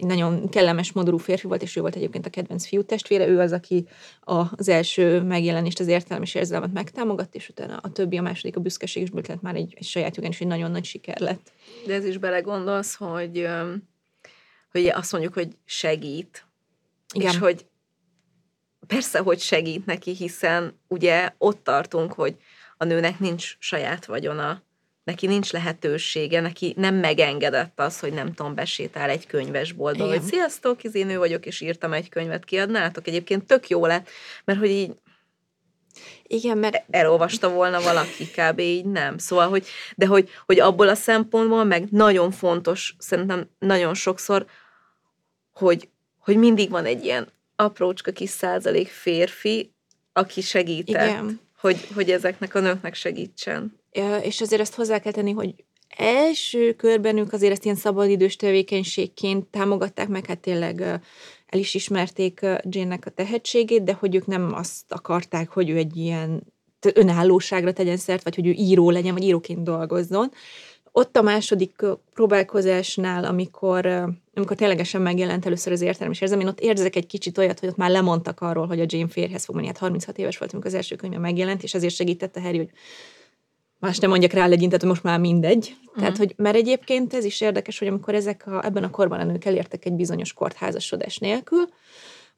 egy nagyon kellemes, modorú férfi volt, és ő volt egyébként a kedvenc fiú testvére. Ő az, aki az első megjelenést, az értelem és érzelmet megtámogatta, és utána a többi, a második, a büszkeség is lett már egy, egy saját jogán, és egy nagyon nagy siker lett. De ez is belegondolsz, hogy, hogy azt mondjuk, hogy segít. Igen. És hogy persze, hogy segít neki, hiszen ugye ott tartunk, hogy a nőnek nincs saját vagyona, neki nincs lehetősége, neki nem megengedett az, hogy nem tudom, besétál egy könyvesboltba, hogy sziasztok, izé nő vagyok, és írtam egy könyvet, kiadnátok. Egyébként tök jó lett, mert hogy így igen, mert elolvasta volna valaki, kb. így nem. Szóval, hogy, de hogy, hogy abból a szempontból meg nagyon fontos, szerintem nagyon sokszor, hogy, hogy mindig van egy ilyen aprócska kis százalék férfi, aki segített, Igen. Hogy, hogy ezeknek a nőknek segítsen és azért ezt hozzá kell tenni, hogy első körben ők azért ezt ilyen szabadidős tevékenységként támogatták meg, hát tényleg el is ismerték Jane-nek a tehetségét, de hogy ők nem azt akarták, hogy ő egy ilyen önállóságra tegyen szert, vagy hogy ő író legyen, vagy íróként dolgozzon. Ott a második próbálkozásnál, amikor, amikor ténylegesen megjelent először az értelem és érzem, én ott érzek egy kicsit olyat, hogy ott már lemondtak arról, hogy a Jane férhez fog menni. Hát 36 éves volt, amikor az első könyve megjelent, és azért segítette Harry, hogy más nem mondjak rá legyintet, hogy most már mindegy. Uh-huh. Tehát, hogy, mert egyébként ez is érdekes, hogy amikor ezek a, ebben a korban a nők elértek egy bizonyos kort házasodás nélkül,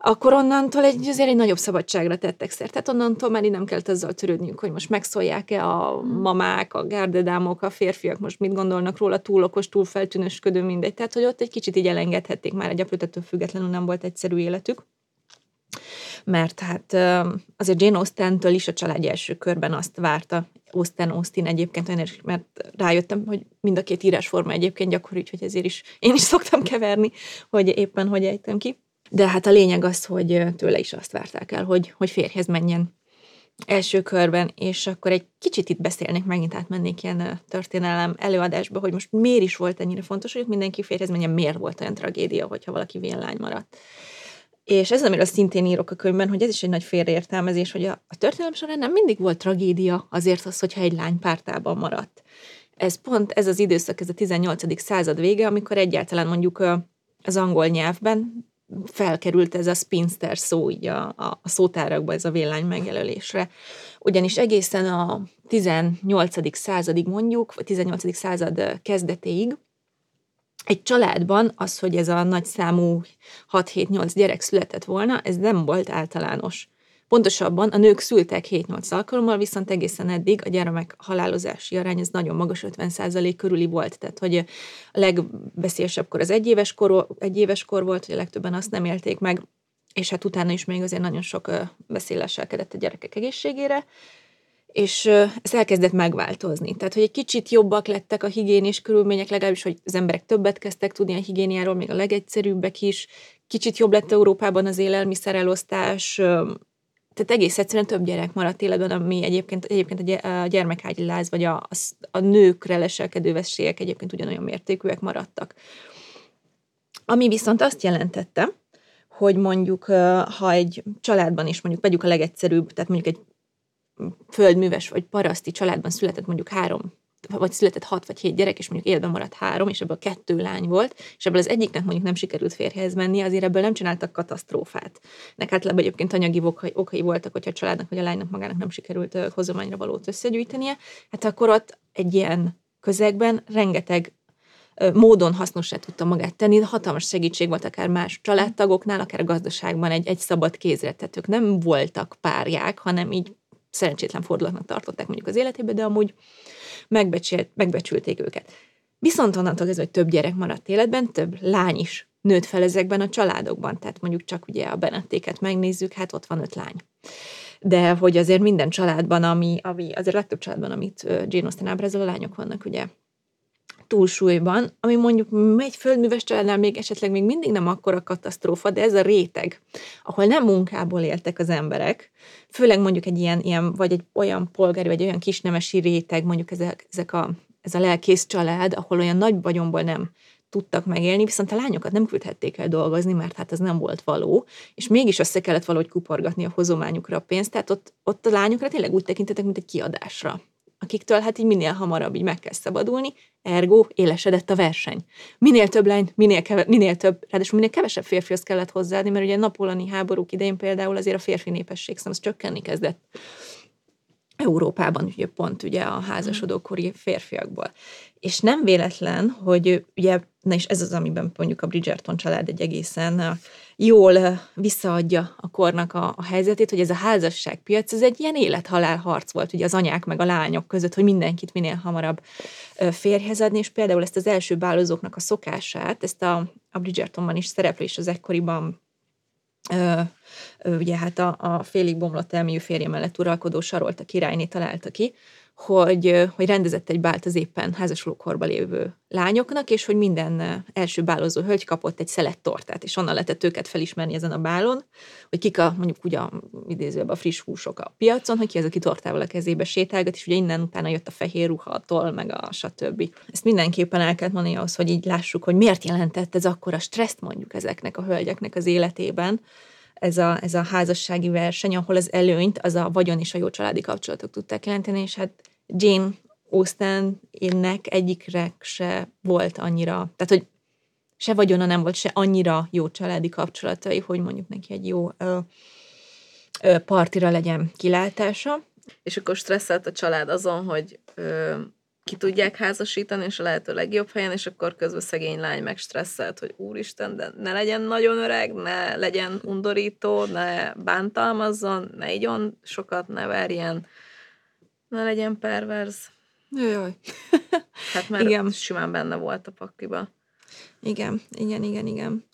akkor onnantól egy, azért egy nagyobb szabadságra tettek szert. Tehát onnantól már nem kellett azzal törődniük, hogy most megszólják-e a mhm. mamák, a gárdedámok, a férfiak most mit gondolnak róla, túl okos, túl feltűnösködő, mindegy. Tehát, hogy ott egy kicsit így elengedhették már egy aprőtettől függetlenül nem volt egyszerű életük mert hát azért Jane Austen-től is a család első körben azt várta, Austen Austin egyébként, olyan mert rájöttem, hogy mind a két írásforma egyébként gyakori, úgyhogy ezért is én is szoktam keverni, hogy éppen hogy ejtem ki. De hát a lényeg az, hogy tőle is azt várták el, hogy, hogy férjhez menjen első körben, és akkor egy kicsit itt beszélnék, megint átmennék ilyen történelem előadásba, hogy most miért is volt ennyire fontos, hogy mindenki férjhez menjen, miért volt olyan tragédia, hogyha valaki vénlány maradt. És ez, amiről szintén írok a könyvben, hogy ez is egy nagy félreértelmezés, hogy a, a történelem során nem mindig volt tragédia azért az, hogyha egy lány pártában maradt. Ez pont ez az időszak, ez a 18. század vége, amikor egyáltalán mondjuk az angol nyelvben felkerült ez a spinster szó így a, a, a szótárakba, ez a villány megjelölésre. Ugyanis egészen a 18. századig mondjuk, vagy 18. század kezdetéig egy családban az, hogy ez a nagy számú 6-7-8 gyerek született volna, ez nem volt általános. Pontosabban a nők szültek 7-8 alkalommal, viszont egészen eddig a gyermek halálozási arány ez nagyon magas, 50% körüli volt. Tehát, hogy a legbeszélesebb kor az egyéves kor, egyéves kor volt, hogy a legtöbben azt nem élték meg, és hát utána is még azért nagyon sok beszéléselkedett a gyerekek egészségére és ez elkezdett megváltozni. Tehát, hogy egy kicsit jobbak lettek a higiénés körülmények, legalábbis, hogy az emberek többet kezdtek tudni a higiéniáról, még a legegyszerűbbek is. Kicsit jobb lett Európában az élelmiszerelosztás, tehát egész egyszerűen több gyerek maradt életben, ami egyébként, egyébként a gyermekágyi láz, vagy a, a, a nőkre leselkedő veszélyek egyébként ugyanolyan mértékűek maradtak. Ami viszont azt jelentette, hogy mondjuk, ha egy családban is mondjuk vegyük a legegyszerűbb, tehát mondjuk egy földműves vagy paraszti családban született mondjuk három vagy született hat vagy hét gyerek, és mondjuk életben maradt három, és ebből kettő lány volt, és ebből az egyiknek mondjuk nem sikerült férjhez menni, azért ebből nem csináltak katasztrófát. Nek általában egyébként anyagi okai, okai voltak, hogyha a családnak vagy a lánynak magának nem sikerült hozományra valót összegyűjtenie, hát akkor ott egy ilyen közegben rengeteg módon hasznosá tudta magát tenni, hatalmas segítség volt akár más családtagoknál, akár gazdaságban egy, egy szabad kézre, tehát ők nem voltak párják, hanem így szerencsétlen fordulatnak tartották mondjuk az életébe, de amúgy megbecsült, megbecsülték őket. Viszont onnantól ez, hogy több gyerek maradt életben, több lány is nőtt fel ezekben a családokban. Tehát mondjuk csak ugye a Benettéket megnézzük, hát ott van öt lány. De hogy azért minden családban, ami, ami azért a legtöbb családban, amit Jane Austen ábrázol, a lányok vannak ugye túlsúlyban, ami mondjuk egy földműves családnál még esetleg még mindig nem akkora katasztrófa, de ez a réteg, ahol nem munkából éltek az emberek, főleg mondjuk egy ilyen, ilyen vagy egy olyan polgári, vagy olyan kisnemesi réteg, mondjuk ezek, ezek a, ez a lelkész család, ahol olyan nagy vagyomból nem tudtak megélni, viszont a lányokat nem küldhették el dolgozni, mert hát ez nem volt való, és mégis össze kellett valahogy kuporgatni a hozományukra a pénzt, tehát ott, ott a lányokra tényleg úgy tekintettek, mint egy kiadásra akiktől hát így minél hamarabb így meg kell szabadulni, ergo élesedett a verseny. Minél több lány, minél, keve, minél több, ráadásul minél kevesebb férfihoz kellett hozzáadni, mert ugye napolani háborúk idején például azért a férfi népesség szám csökkenni kezdett. Európában ugye pont ugye a házasodókori férfiakból. És nem véletlen, hogy ugye, na és ez az, amiben mondjuk a Bridgerton család egy egészen jól visszaadja a kornak a, a helyzetét, hogy ez a házasságpiac, ez egy ilyen élethalál harc volt ugye az anyák meg a lányok között, hogy mindenkit minél hamarabb férjhez adni, és például ezt az első bálozóknak a szokását, ezt a, a Bridgertonban is szereplő és az ekkoriban Ö, ö, ugye hát a, a félig bomlott elmélyű férje mellett uralkodó Sarolt a királyné találta ki, hogy, hogy rendezett egy bált az éppen házasulókorba lévő lányoknak, és hogy minden első bálozó hölgy kapott egy szelet tortát, és onnan lehetett őket felismerni ezen a bálon, hogy kik a, mondjuk ugye idézőben a friss húsok a piacon, hogy ki az, aki tortával a kezébe sétálgat, és ugye innen utána jött a fehér ruhatól, meg a stb. Ezt mindenképpen el kell mondani ahhoz, hogy így lássuk, hogy miért jelentett ez akkor a stresszt mondjuk ezeknek a hölgyeknek az életében, ez a, ez a házassági verseny, ahol az előnyt az a vagyon és a jó családi kapcsolatok tudták jelenteni, és hát Jane Austennek egyikre se volt annyira, tehát hogy se vagyona nem volt, se annyira jó családi kapcsolatai, hogy mondjuk neki egy jó ö, ö, partira legyen kilátása. És akkor stresszelt a család azon, hogy ö, ki tudják házasítani, és a lehető legjobb helyen, és akkor közben szegény lány meg stresszelt, hogy úristen, de ne legyen nagyon öreg, ne legyen undorító, ne bántalmazzon, ne igyon sokat, ne verjen, ne legyen perverz. Jaj. Hát mert igen. simán benne volt a pakliba. Igen, igen, igen, igen.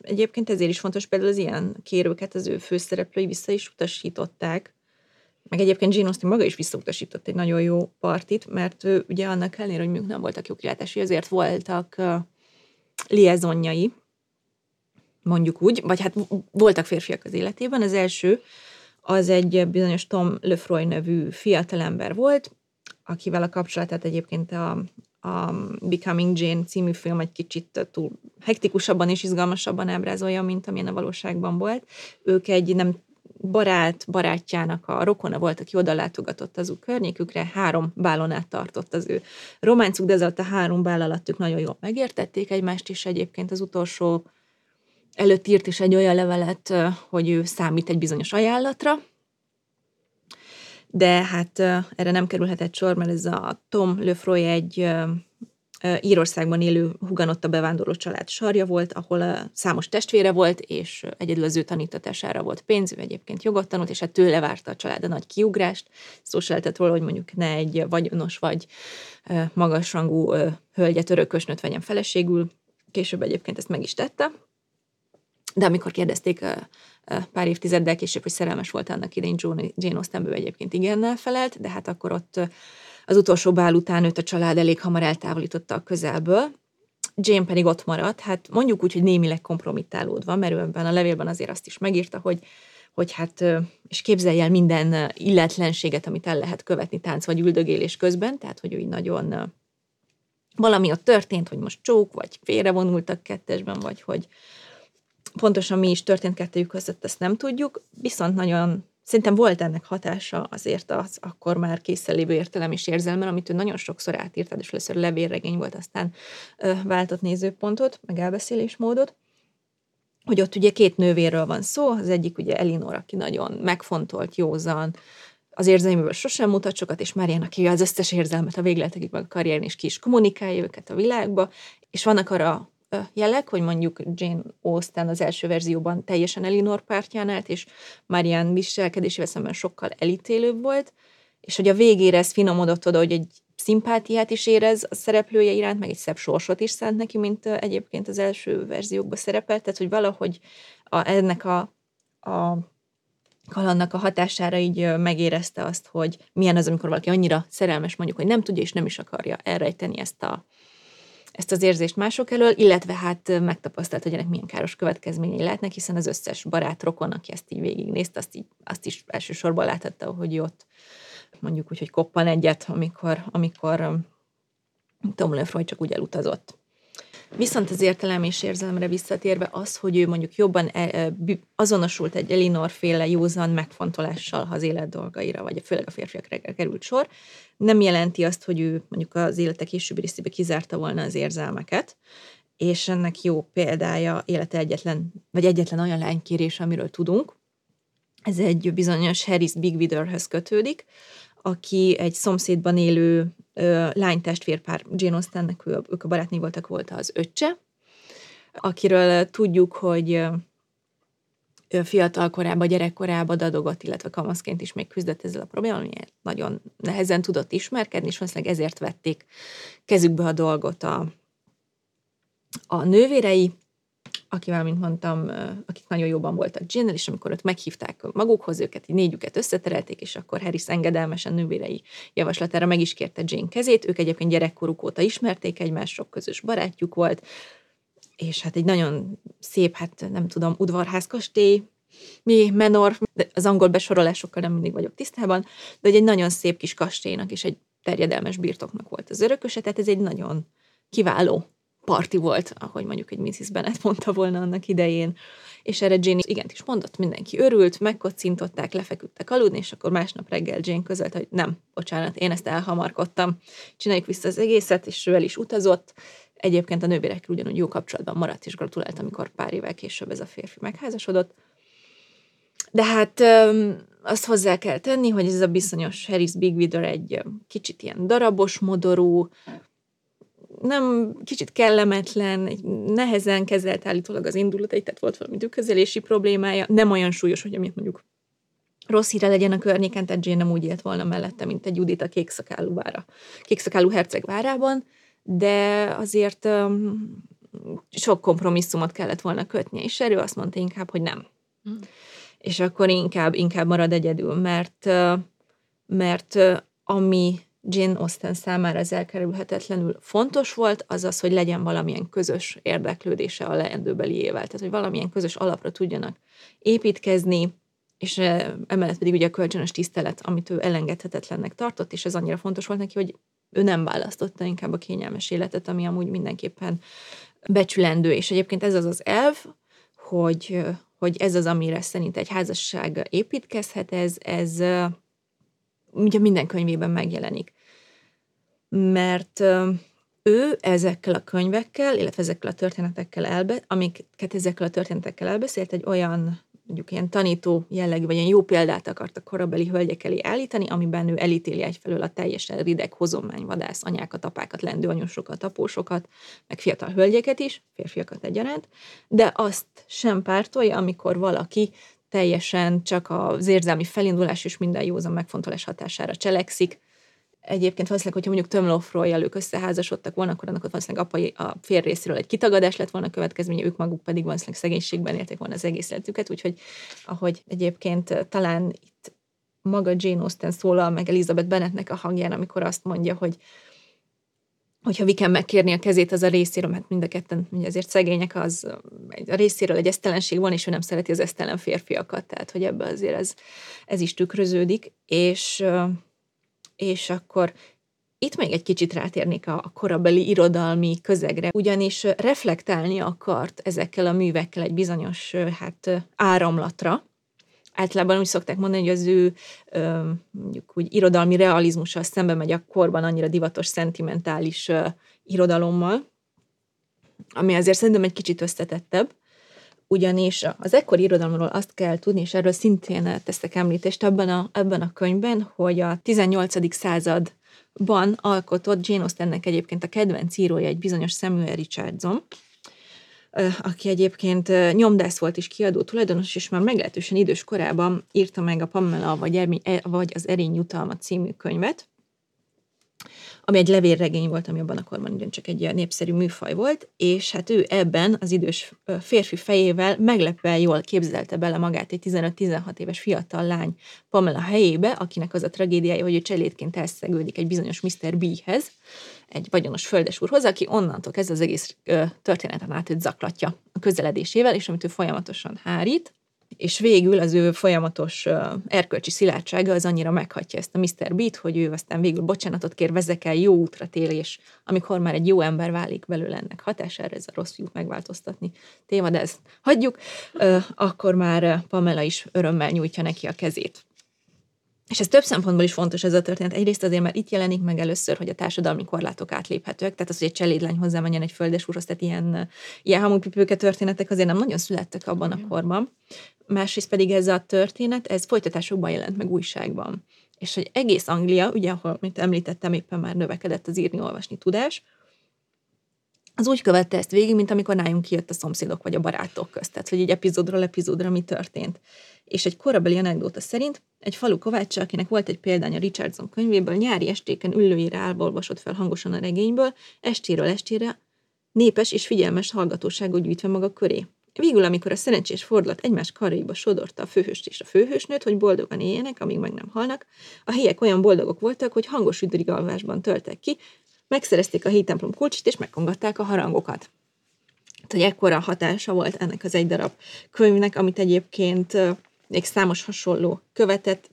Egyébként ezért is fontos például az ilyen kérőket az ő főszereplői vissza is utasították, meg egyébként Gene Austen maga is visszautasított egy nagyon jó partit, mert ő ugye annak ellenére, hogy mondjuk nem voltak jó kilátásai, azért voltak uh, liaisonjai, mondjuk úgy, vagy hát voltak férfiak az életében. Az első az egy bizonyos Tom Lefroy nevű fiatalember volt, akivel a kapcsolatát egyébként a, a Becoming Jane című film egy kicsit túl hektikusabban és izgalmasabban ábrázolja, mint amilyen a valóságban volt. Ők egy nem barát, barátjának a rokona volt, aki oda látogatott az ő környékükre, három bálon át tartott az ő románcuk, de ez a három bál alatt ők nagyon jól megértették egymást, és egyébként az utolsó előtt írt is egy olyan levelet, hogy ő számít egy bizonyos ajánlatra, de hát erre nem kerülhetett sor, mert ez a Tom Lefroy egy Írországban élő huganotta bevándorló család sarja volt, ahol számos testvére volt, és egyedül az ő tanítatására volt pénz, ő egyébként jogot tanult, és hát tőle várta a család a nagy kiugrást. Szó se lehetett róla, hogy mondjuk ne egy vagyonos vagy magasrangú hölgyet, örökösnőt vegyen feleségül. Később egyébként ezt meg is tette. De amikor kérdezték pár évtizeddel később, hogy szerelmes volt annak idején Jane Austen, ő egyébként igennel felelt, de hát akkor ott az utolsó bál után őt a család elég hamar eltávolította a közelből, Jane pedig ott maradt, hát mondjuk úgy, hogy némileg kompromittálódva, mert ő ebben a levélben azért azt is megírta, hogy hogy hát, és képzelj el minden illetlenséget, amit el lehet követni tánc vagy üldögélés közben, tehát, hogy ő így nagyon valami ott történt, hogy most csók, vagy félrevonultak kettesben, vagy hogy pontosan mi is történt kettőjük között, ezt nem tudjuk, viszont nagyon Szerintem volt ennek hatása azért az akkor már készen lévő értelem és érzelmen, amit ő nagyon sokszor átírt, és először levélregény volt, aztán váltott nézőpontot, meg elbeszélésmódot, hogy ott ugye két nővérről van szó, az egyik ugye Elinor, aki nagyon megfontolt, józan, az érzelméből sosem mutat sokat, és Marian, aki az összes érzelmet a végletekig meg a karrierén is ki is kommunikálja őket a világba, és vannak arra jelek, hogy mondjuk Jane Austen az első verzióban teljesen Elinor pártján állt, és Marianne viselkedésével szemben sokkal elítélőbb volt, és hogy a végére ez finomodott oda, hogy egy szimpátiát is érez a szereplője iránt, meg egy szebb sorsot is szánt neki, mint egyébként az első verziókban szerepelt, tehát hogy valahogy a, ennek a, a kalannak a hatására így megérezte azt, hogy milyen az, amikor valaki annyira szerelmes mondjuk, hogy nem tudja és nem is akarja elrejteni ezt a, ezt az érzést mások elől, illetve hát megtapasztalt, hogy ennek milyen káros következményei lehetnek, hiszen az összes barát rokon, aki ezt így végignézte, azt, így, azt is elsősorban láthatta, hogy ott mondjuk úgy, hogy koppan egyet, amikor, amikor Tom Lefroy csak úgy elutazott. Viszont az értelem és érzelemre visszatérve az, hogy ő mondjuk jobban e, e, azonosult egy Elinor féle józan megfontolással, ha az élet dolgaira, vagy főleg a férfiakra került sor, nem jelenti azt, hogy ő mondjuk az életek későbbi részébe kizárta volna az érzelmeket, és ennek jó példája élete egyetlen, vagy egyetlen olyan lánykérés, amiről tudunk. Ez egy bizonyos Harris Big Witherhöz kötődik, aki egy szomszédban élő ö, lánytestvérpár, Jane Austennek, ők a barátnői voltak, volt az öccse, akiről tudjuk, hogy fiatal korában, gyerekkorában dadogott, illetve kamaszként is még küzdött ezzel a problémával, ami nagyon nehezen tudott ismerkedni, és valószínűleg ezért vették kezükbe a dolgot a, a nővérei, akivel, mint mondtam, akik nagyon jobban voltak Jinnel, és amikor ott meghívták magukhoz őket, így négyüket összeterelték, és akkor Harris engedelmesen nővérei javaslatára meg is kérte Jane kezét. Ők egyébként gyerekkoruk óta ismerték egymást, sok közös barátjuk volt, és hát egy nagyon szép, hát nem tudom, udvarházkastély, mi menor, az angol besorolásokkal nem mindig vagyok tisztában, de egy nagyon szép kis kastélynak és egy terjedelmes birtoknak volt az örököse, tehát ez egy nagyon kiváló parti volt, ahogy mondjuk egy Mrs. Bennet mondta volna annak idején. És erre Jane igent is mondott, mindenki örült, megkocintották, lefeküdtek aludni, és akkor másnap reggel Jane közölt, hogy nem, bocsánat, én ezt elhamarkodtam, csináljuk vissza az egészet, és ő el is utazott. Egyébként a nővérekkel ugyanúgy jó kapcsolatban maradt, és gratulált, amikor pár évvel később ez a férfi megházasodott. De hát azt hozzá kell tenni, hogy ez a bizonyos Harris Big Wither egy kicsit ilyen darabos, modorú, nem kicsit kellemetlen, nehezen kezelt állítólag az indulatait, tehát volt valami tüközelési problémája, nem olyan súlyos, hogy amit mondjuk rossz híre legyen a környéken, tehát Jane nem úgy élt volna mellette, mint egy Judit a kékszakálú, vára, kékszakálú herceg várában, de azért um, sok kompromisszumot kellett volna kötnie, és erő azt mondta inkább, hogy nem. Mm. És akkor inkább, inkább marad egyedül, mert, mert ami Jane Austen számára ez elkerülhetetlenül fontos volt, az az, hogy legyen valamilyen közös érdeklődése a leendőbeliével, tehát hogy valamilyen közös alapra tudjanak építkezni, és emellett pedig ugye a kölcsönös tisztelet, amit ő elengedhetetlennek tartott, és ez annyira fontos volt neki, hogy ő nem választotta inkább a kényelmes életet, ami amúgy mindenképpen becsülendő, és egyébként ez az az elv, hogy, hogy ez az, amire szerint egy házasság építkezhet, ez, ez ugye minden könyvében megjelenik. Mert ő ezekkel a könyvekkel, illetve ezekkel a történetekkel elbe, amiket ezekkel a történetekkel elbeszélt, egy olyan mondjuk ilyen tanító jellegű, vagy ilyen jó példát akart a korabeli hölgyek elé állítani, amiben ő elítéli egyfelől a teljesen rideg hozományvadász anyákat, apákat, lendőanyósokat, apósokat, meg fiatal hölgyeket is, férfiakat egyaránt, de azt sem pártolja, amikor valaki teljesen csak az érzelmi felindulás és minden józan megfontolás hatására cselekszik. Egyébként valószínűleg, hogyha mondjuk Tömlofról jelők összeházasodtak volna, akkor annak ott valószínűleg apai, a fér részéről egy kitagadás lett volna következménye, ők maguk pedig valószínűleg szegénységben élték volna az egész életüket, úgyhogy ahogy egyébként talán itt maga Jane Austen szólal meg Elizabeth Bennetnek a hangján, amikor azt mondja, hogy hogyha Viken megkérni a kezét az a részéről, mert mind a ketten ugye azért szegények, az a részéről egy esztelenség van, és ő nem szereti az esztelen férfiakat, tehát hogy ebbe azért ez, ez is tükröződik, és, és akkor itt még egy kicsit rátérnék a korabeli irodalmi közegre, ugyanis reflektálni akart ezekkel a művekkel egy bizonyos hát áramlatra, általában úgy szokták mondani, hogy az ő mondjuk úgy irodalmi realizmussal szembe megy a korban annyira divatos, szentimentális irodalommal, ami azért szerintem egy kicsit összetettebb, ugyanis az ekkori irodalomról azt kell tudni, és erről szintén teszek említést ebben a, ebben a könyvben, hogy a 18. században alkotott Jane Austennek egyébként a kedvenc írója egy bizonyos Samuel Richardson, aki egyébként nyomdász volt és kiadó tulajdonos, és már meglehetősen idős korában írta meg a Pamela vagy, Ermi, e, vagy az Erény jutalma című könyvet, ami egy levélregény volt, ami abban a korban ugyancsak egy népszerű műfaj volt, és hát ő ebben az idős férfi fejével meglepően jól képzelte bele magát egy 15-16 éves fiatal lány Pamela helyébe, akinek az a tragédiája, hogy ő cselédként elszegődik egy bizonyos Mr. B-hez, egy vagyonos földesúrhoz, aki onnantól kezdve az egész történeten át őt zaklatja a közeledésével, és amit ő folyamatosan hárít, és végül az ő folyamatos erkölcsi szilárdsága az annyira meghatja ezt a Mr. Beat, hogy ő aztán végül bocsánatot kér, vezekel, jó útra tér, és amikor már egy jó ember válik belőle ennek hatására, ez a rossz fiút megváltoztatni téma, de ezt hagyjuk, akkor már Pamela is örömmel nyújtja neki a kezét. És ez több szempontból is fontos ez a történet. Egyrészt azért, mert itt jelenik meg először, hogy a társadalmi korlátok átléphetőek, tehát az, hogy egy cselédlány hozzámenjen egy földes úrhoz, tehát ilyen, ilyen hamupipőke történetek azért nem nagyon születtek abban a korban. Másrészt pedig ez a történet, ez folytatásokban jelent meg újságban. És hogy egész Anglia, ugye, ahol, mint említettem, éppen már növekedett az írni-olvasni tudás, az úgy követte ezt végig, mint amikor nálunk kijött a szomszédok vagy a barátok közt. Tehát, hogy egy epizódról epizódra mi történt. És egy korabeli anekdóta szerint egy falu kovácsa, akinek volt egy példánya Richardson könyvéből, nyári estéken ülőire állva olvasott fel hangosan a regényből, estéről estére, népes és figyelmes hallgatóságot gyűjtve maga köré. Végül, amikor a szerencsés fordulat egymás karjaiba sodorta a főhőst és a főhősnőt, hogy boldogan éljenek, amíg meg nem halnak, a helyek olyan boldogok voltak, hogy hangos üdrigalvásban töltek ki, megszerezték a templom kulcsit, és megkongatták a harangokat. Tehát, ekkora hatása volt ennek az egy darab könyvnek, amit egyébként még számos hasonló követett.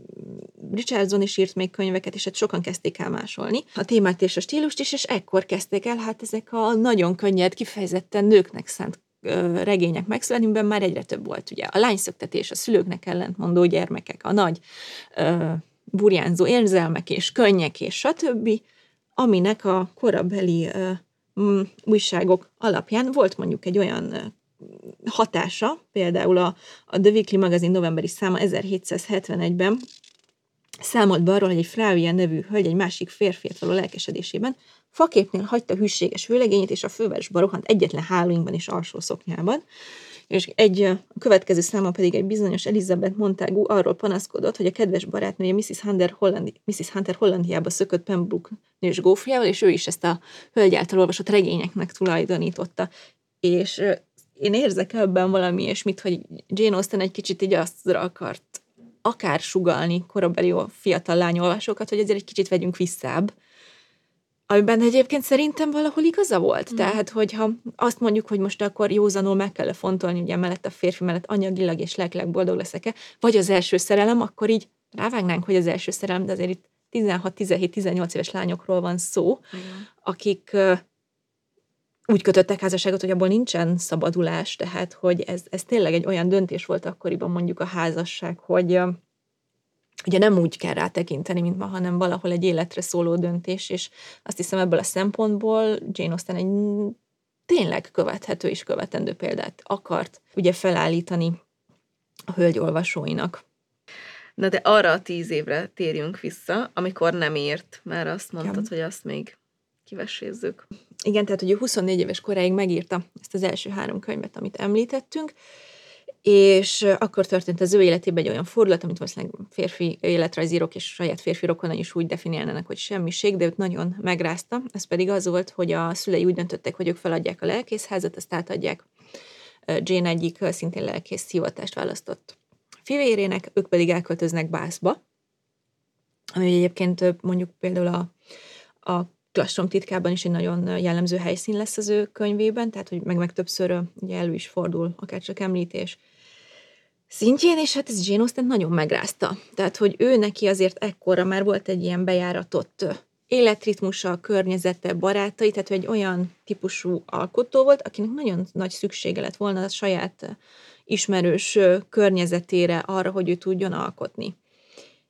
Richardson is írt még könyveket, és hát sokan kezdték el másolni a témát és a stílust is, és ekkor kezdték el hát ezek a nagyon könnyed, kifejezetten nőknek szánt regények megszületni, amiben már egyre több volt. Ugye a lányszöktetés, a szülőknek ellentmondó gyermekek, a nagy ö, burjánzó érzelmek és könnyek és stb., aminek a korabeli ö, újságok alapján volt mondjuk egy olyan hatása, például a, a The Weekly magazin novemberi száma 1771-ben számolt be arról, hogy egy Frávia nevű hölgy egy másik férfiat való lelkesedésében faképnél hagyta hűséges vőlegényét, és a fővárosba rohant egyetlen hálóinkban és alsó szoknyában. És egy a következő száma pedig egy bizonyos Elizabeth Montagu arról panaszkodott, hogy a kedves barátnője Mrs. Hunter, Hollandi, Mrs. Hunter Hollandiába szökött Pembroke nős gófjával, és ő is ezt a hölgy által olvasott regényeknek tulajdonította. És én érzek ebben valami ilyesmit, hogy Jane Austen egy kicsit így azt akart akár sugalni korabeli fiatal lányolvasókat, hogy azért egy kicsit vegyünk visszább, amiben egyébként szerintem valahol igaza volt. Mm. Tehát, hogyha azt mondjuk, hogy most akkor józanul meg kell fontolni, ugye mellett a férfi mellett anyagilag és lelkileg boldog leszek-e, vagy az első szerelem, akkor így rávágnánk, hogy az első szerelem, de azért itt 16-17-18 éves lányokról van szó, mm. akik úgy kötöttek házasságot, hogy abból nincsen szabadulás, tehát hogy ez, ez tényleg egy olyan döntés volt akkoriban mondjuk a házasság, hogy ugye nem úgy kell rá tekinteni, mint ma, hanem valahol egy életre szóló döntés, és azt hiszem ebből a szempontból Jane Austen egy tényleg követhető és követendő példát akart ugye felállítani a hölgy olvasóinak. Na de arra a tíz évre térjünk vissza, amikor nem írt, mert azt mondtad, ja. hogy azt még kivesézzük. Igen, tehát hogy 24 éves koráig megírta ezt az első három könyvet, amit említettünk, és akkor történt az ő életében egy olyan fordulat, amit valószínűleg férfi életrajzírók és saját férfi rokonai is úgy definiálnának, hogy semmiség, de őt nagyon megrázta. Ez pedig az volt, hogy a szülei úgy döntöttek, hogy ők feladják a lelkészházat, azt átadják Jane egyik szintén lelkész hivatást választott fivérének, ők pedig elköltöznek Bászba, ami egyébként mondjuk például a, a Klastrom titkában is egy nagyon jellemző helyszín lesz az ő könyvében, tehát hogy meg, meg többször ugye elő is fordul, akár csak említés szintjén, és hát ez Jane Austen nagyon megrázta. Tehát, hogy ő neki azért ekkora már volt egy ilyen bejáratott életritmusa, környezete, barátai, tehát egy olyan típusú alkotó volt, akinek nagyon nagy szüksége lett volna a saját ismerős környezetére arra, hogy ő tudjon alkotni.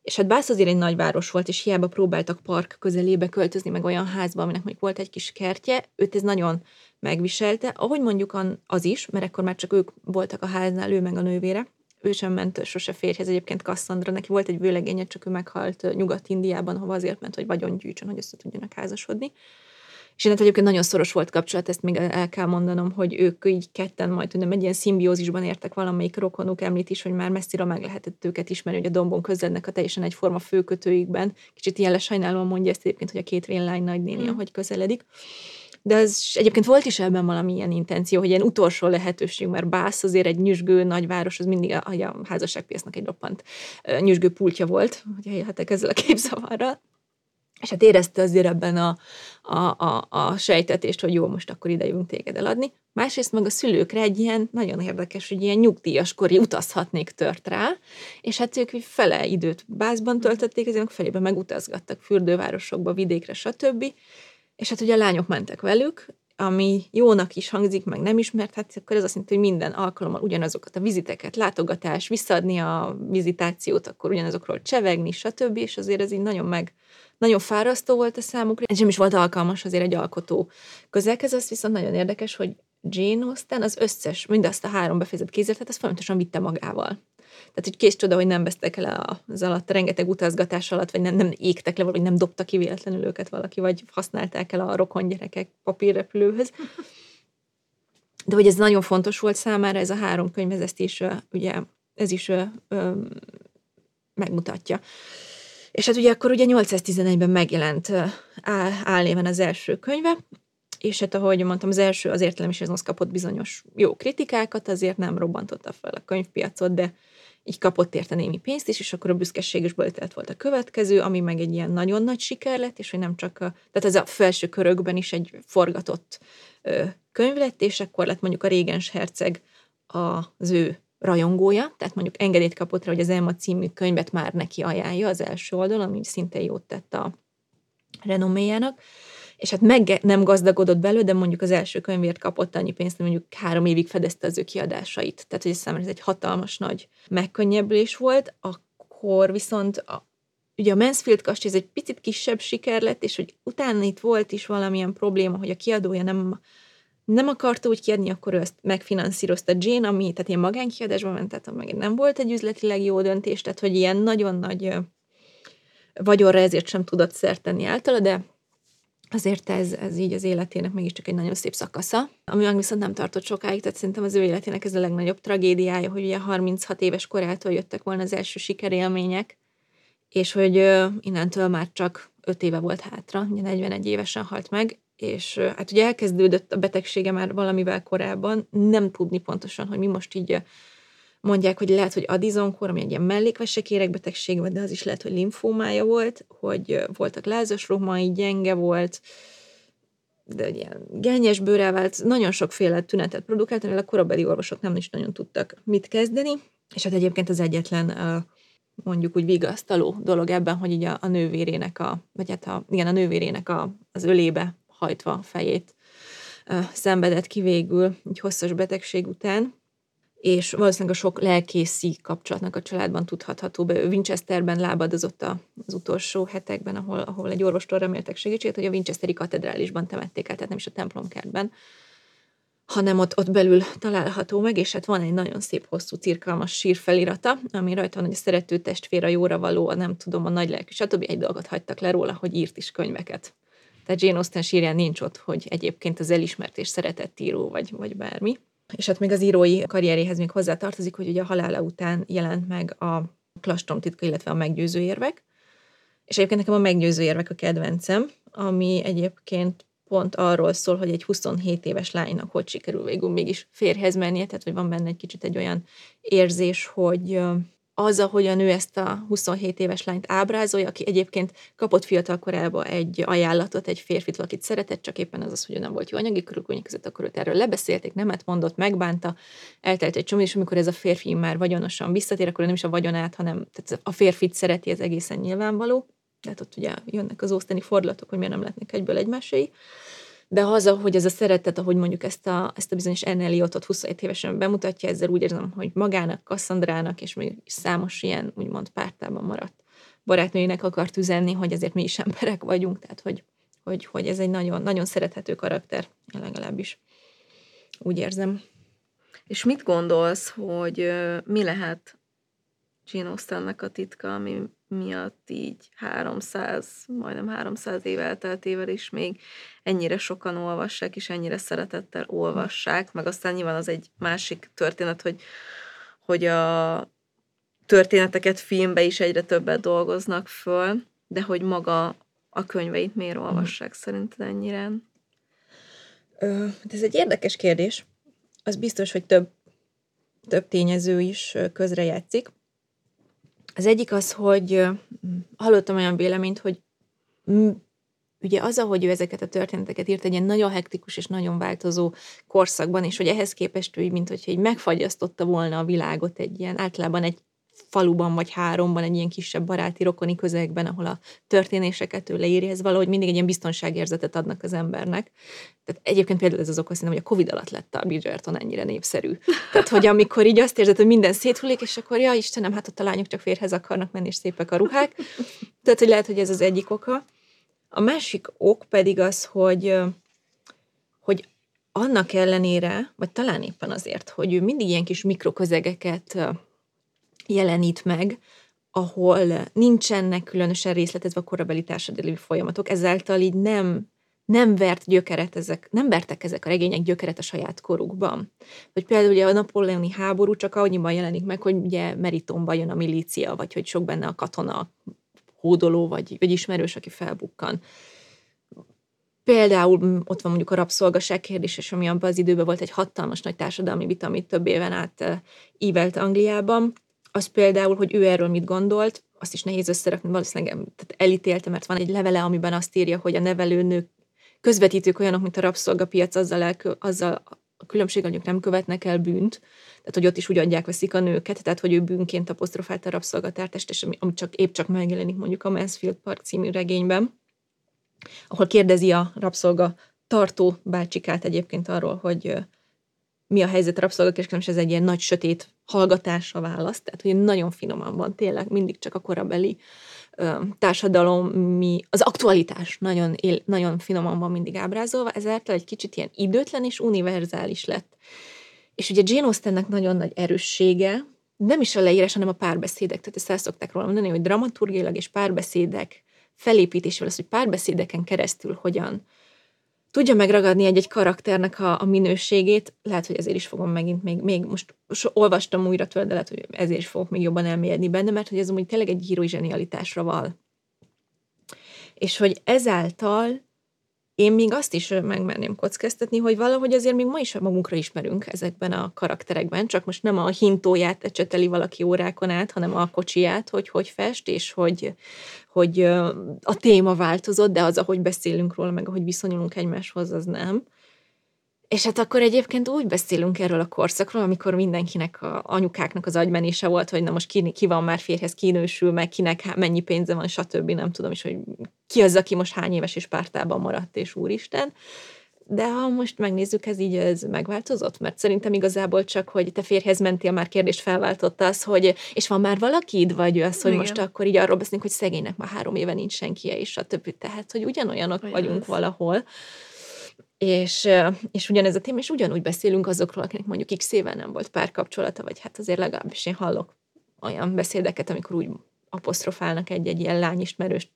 És hát Bász azért egy nagyváros volt, és hiába próbáltak park közelébe költözni, meg olyan házba, aminek még volt egy kis kertje, őt ez nagyon megviselte, ahogy mondjuk az is, mert akkor már csak ők voltak a háznál, ő meg a nővére, ő sem ment sose férjhez, egyébként Cassandra, neki volt egy vőlegénye, csak ő meghalt Nyugat-Indiában, hova azért ment, hogy vagyon gyűjtsön, hogy össze tudjanak házasodni. És ennek egyébként nagyon szoros volt kapcsolat, ezt még el kell mondanom, hogy ők így ketten majd nem egy ilyen szimbiózisban értek valamelyik rokonuk, említ is, hogy már messzire meg lehetett őket ismerni, hogy a dombon közlednek a teljesen egyforma főkötőikben. Kicsit ilyen lesajnálóan mondja ezt egyébként, hogy a két vénlány nagynéni, mm. ahogy közeledik. De ez egyébként volt is ebben valamilyen intenció, hogy ilyen utolsó lehetőség, mert Bász azért egy nyüzsgő nagyváros, az mindig a, a házasságpiacnak egy roppant nyüzsgő pultja volt, hogy élhetek ezzel a képzavarral és hát érezte azért ebben a, a, a, a sejtetést, hogy jó, most akkor ide jövünk téged eladni. Másrészt meg a szülőkre egy ilyen nagyon érdekes, hogy ilyen nyugdíjas kori utazhatnék tört rá, és hát ők fele időt bázban töltötték, ezért felébe megutazgattak fürdővárosokba, vidékre, stb. És hát ugye a lányok mentek velük, ami jónak is hangzik, meg nem ismert, hát akkor ez azt jelenti, hogy minden alkalommal ugyanazokat a viziteket, látogatás, visszaadni a vizitációt, akkor ugyanazokról csevegni, stb. És azért ez így nagyon meg, nagyon fárasztó volt a számukra, és nem is volt alkalmas azért egy alkotó közelhez, az viszont nagyon érdekes, hogy Jane Austen az összes, mindazt a három befejezett kézletet, azt folyamatosan vitte magával. Tehát, hogy kész csoda, hogy nem vesztek el az alatt, rengeteg utazgatás alatt, vagy nem, nem égtek le, vagy nem dobta ki véletlenül őket valaki, vagy használták el a rokon gyerekek papírrepülőhöz. De hogy ez nagyon fontos volt számára, ez a három könyv, ez ezt is, ugye, ez is ö, ö, megmutatja. És hát ugye akkor ugye 811-ben megjelent álnéven az első könyve, és hát ahogy mondtam, az első az értelemizmus kapott bizonyos jó kritikákat, azért nem robbantotta fel a könyvpiacot, de így kapott érte némi pénzt is, és akkor a büszkeséges böltelt volt a következő, ami meg egy ilyen nagyon nagy siker lett, és hogy nem csak a, tehát ez a felső körökben is egy forgatott ö, könyv lett, és akkor lett mondjuk a régens herceg az ő rajongója, tehát mondjuk engedélyt kapott rá, hogy az Emma című könyvet már neki ajánlja az első oldalon, ami szinte jót tett a renoméjának, és hát meg nem gazdagodott belőle, de mondjuk az első könyvért kapott annyi pénzt, hogy mondjuk három évig fedezte az ő kiadásait. Tehát, hogy számomra ez egy hatalmas nagy megkönnyebbülés volt, akkor viszont a, ugye a Mansfield kastély ez egy picit kisebb siker lett, és hogy utána itt volt is valamilyen probléma, hogy a kiadója nem nem akarta úgy kiadni, akkor ő ezt megfinanszírozta Jane, ami tehát ilyen magánkiadásban ment, tehát meg nem volt egy üzletileg jó döntés, tehát hogy ilyen nagyon nagy vagyonra ezért sem tudott szert tenni általa, de azért ez, ez így az életének mégiscsak egy nagyon szép szakasza, ami meg viszont nem tartott sokáig, tehát szerintem az ő életének ez a legnagyobb tragédiája, hogy ugye 36 éves korától jöttek volna az első sikerélmények, és hogy innentől már csak 5 éve volt hátra, ugye 41 évesen halt meg, és hát ugye elkezdődött a betegsége már valamivel korábban, nem tudni pontosan, hogy mi most így mondják, hogy lehet, hogy adizonkor, ami egy ilyen mellékvesekérek betegség volt, de az is lehet, hogy limfómája volt, hogy voltak lázas rohmai, gyenge volt, de ilyen gennyes bőrrel vált, nagyon sokféle tünetet produkált, amivel a korabeli orvosok nem is nagyon tudtak mit kezdeni, és hát egyébként az egyetlen mondjuk úgy vigasztaló dolog ebben, hogy így a, a nővérének a, vagy hát a, igen, a nővérének a, az ölébe hajtva a fejét szenvedett ki végül egy hosszas betegség után, és valószínűleg a sok lelkészi kapcsolatnak a családban tudhatható be. Ő Winchesterben lábadozott az utolsó hetekben, ahol, ahol egy orvostól reméltek segítséget, hogy a Winchesteri katedrálisban temették el, tehát nem is a templomkertben, hanem ott, ott belül található meg, és hát van egy nagyon szép, hosszú, cirkalmas sírfelirata, ami rajta van, hogy a szerető testvér, a jóra való, a nem tudom, a nagy lelkű, stb. egy dolgot hagytak le róla, hogy írt is könyveket. Tehát Jane Austen sírján nincs ott, hogy egyébként az elismert és szeretett író, vagy, vagy bármi. És hát még az írói karrieréhez még hozzá tartozik, hogy ugye a halála után jelent meg a Klastrom titka, illetve a meggyőző érvek. És egyébként nekem a meggyőző érvek a kedvencem, ami egyébként pont arról szól, hogy egy 27 éves lánynak hogy sikerül végül mégis férhez mennie, tehát hogy van benne egy kicsit egy olyan érzés, hogy az, ahogy a nő ezt a 27 éves lányt ábrázolja, aki egyébként kapott fiatal korában egy ajánlatot egy férfit, akit szeretett, csak éppen az az, hogy ő nem volt jó anyagi körülmények között, akkor őt erről lebeszélték, nemet mondott, megbánta, eltelt egy csomó, és amikor ez a férfi már vagyonosan visszatér, akkor nem is a vagyonát, hanem tehát a férfit szereti, ez egészen nyilvánvaló. Tehát ott ugye jönnek az ószteni fordulatok, hogy miért nem lehetnek egyből egymáséi de az, hogy ez a szeretet, ahogy mondjuk ezt a, ezt a bizonyos Enneliotot 27 évesen bemutatja, ezzel úgy érzem, hogy magának, Kasszandrának, és még számos ilyen úgymond pártában maradt barátnőinek akart üzenni, hogy ezért mi is emberek vagyunk, tehát hogy, hogy, hogy ez egy nagyon, nagyon szerethető karakter, legalábbis úgy érzem. És mit gondolsz, hogy mi lehet Gene Austennek a titka, ami miatt így 300, majdnem 300 év elteltével is még ennyire sokan olvassák, és ennyire szeretettel olvassák, meg aztán nyilván az egy másik történet, hogy, hogy a történeteket filmbe is egyre többet dolgoznak föl, de hogy maga a könyveit miért mhm. olvassák szerinted ennyire? Ez egy érdekes kérdés. Az biztos, hogy több, több tényező is közrejátszik. Az egyik az, hogy hallottam olyan véleményt, hogy ugye az, ahogy ő ezeket a történeteket írt, egy ilyen nagyon hektikus és nagyon változó korszakban, és hogy ehhez képest ő, mint hogyha így megfagyasztotta volna a világot egy ilyen, általában egy faluban vagy háromban, egy ilyen kisebb baráti rokoni közegben, ahol a történéseket ő leírja, ez valahogy mindig egy ilyen biztonságérzetet adnak az embernek. Tehát egyébként például ez az oka, hogy a Covid alatt lett a Bridgerton ennyire népszerű. Tehát, hogy amikor így azt érzed, hogy minden széthullik, és akkor, ja Istenem, hát ott a lányok csak férhez akarnak menni, és szépek a ruhák. Tehát, hogy lehet, hogy ez az egyik oka. A másik ok pedig az, hogy, hogy annak ellenére, vagy talán éppen azért, hogy ő mindig ilyen kis mikroközegeket jelenít meg, ahol nincsenek különösen részletezve a korabeli társadalmi folyamatok, ezáltal így nem, nem vert gyökeret ezek, nem vertek ezek a regények gyökeret a saját korukban. Vagy például ugye a napoleoni háború csak annyiban jelenik meg, hogy ugye Meritonban jön a milícia, vagy hogy sok benne a katona, hódoló, vagy, vagy ismerős, aki felbukkan. Például ott van mondjuk a rabszolgaság kérdés, és ami abban az időben volt egy hatalmas nagy társadalmi vita, amit több éven át ívelt Angliában, az például, hogy ő erről mit gondolt, azt is nehéz összerakni, valószínűleg tehát elítélte, mert van egy levele, amiben azt írja, hogy a nevelőnők közvetítők olyanok, mint a rabszolgapiac, azzal, el, azzal a különbség, hogy nem követnek el bűnt, tehát hogy ott is úgy adják veszik a nőket, tehát hogy ő bűnként apostrofálta a rabszolgatártást, és ami csak, épp csak megjelenik mondjuk a Mansfield Park című regényben, ahol kérdezi a rabszolga tartó bácsikát egyébként arról, hogy mi a helyzet a rabszolgakereskedelem, és ez egy ilyen nagy sötét hallgatásra választ, tehát hogy nagyon finoman van tényleg mindig csak a korabeli mi az aktualitás nagyon, él, nagyon finoman van mindig ábrázolva, ezáltal egy kicsit ilyen időtlen és univerzális lett. És ugye Jane Austennek nagyon nagy erőssége, nem is a leírás, hanem a párbeszédek. Tehát ezt el szokták róla mondani, hogy dramaturgilag és párbeszédek felépítésével, az, hogy párbeszédeken keresztül hogyan tudja megragadni egy-egy karakternek a, a minőségét, lehet, hogy ezért is fogom megint még, még most so, olvastam újra tőle, de lehet, hogy ezért is fogok még jobban elmélyedni benne, mert hogy ez úgy tényleg egy írói zsenialitásra val. És hogy ezáltal én még azt is megmerném kockáztatni, hogy valahogy azért még ma is magunkra ismerünk ezekben a karakterekben, csak most nem a hintóját ecseteli valaki órákon át, hanem a kocsiját, hogy hogy fest, és hogy, hogy a téma változott, de az, ahogy beszélünk róla, meg ahogy viszonyulunk egymáshoz, az nem. És hát akkor egyébként úgy beszélünk erről a korszakról, amikor mindenkinek, a anyukáknak az agymenése volt, hogy na most ki, ki van már férhez, ki nősül, meg kinek mennyi pénze van, stb. Nem tudom is, hogy ki az, aki most hány éves és pártában maradt, és úristen. De ha most megnézzük, ez így ez megváltozott? Mert szerintem igazából csak, hogy te férhez mentél, már kérdést felváltott az, hogy és van már valakid, vagy az, hogy Igen. most akkor így arról beszélünk, hogy szegénynek már három éve nincs senki, és a többi. Tehát, hogy ugyanolyanok Olyan vagyunk az. valahol. És, és ugyanez a téma, és ugyanúgy beszélünk azokról, akinek mondjuk x éve nem volt párkapcsolata, vagy hát azért legalábbis én hallok olyan beszédeket, amikor úgy apostrofálnak egy-egy ilyen lányismerős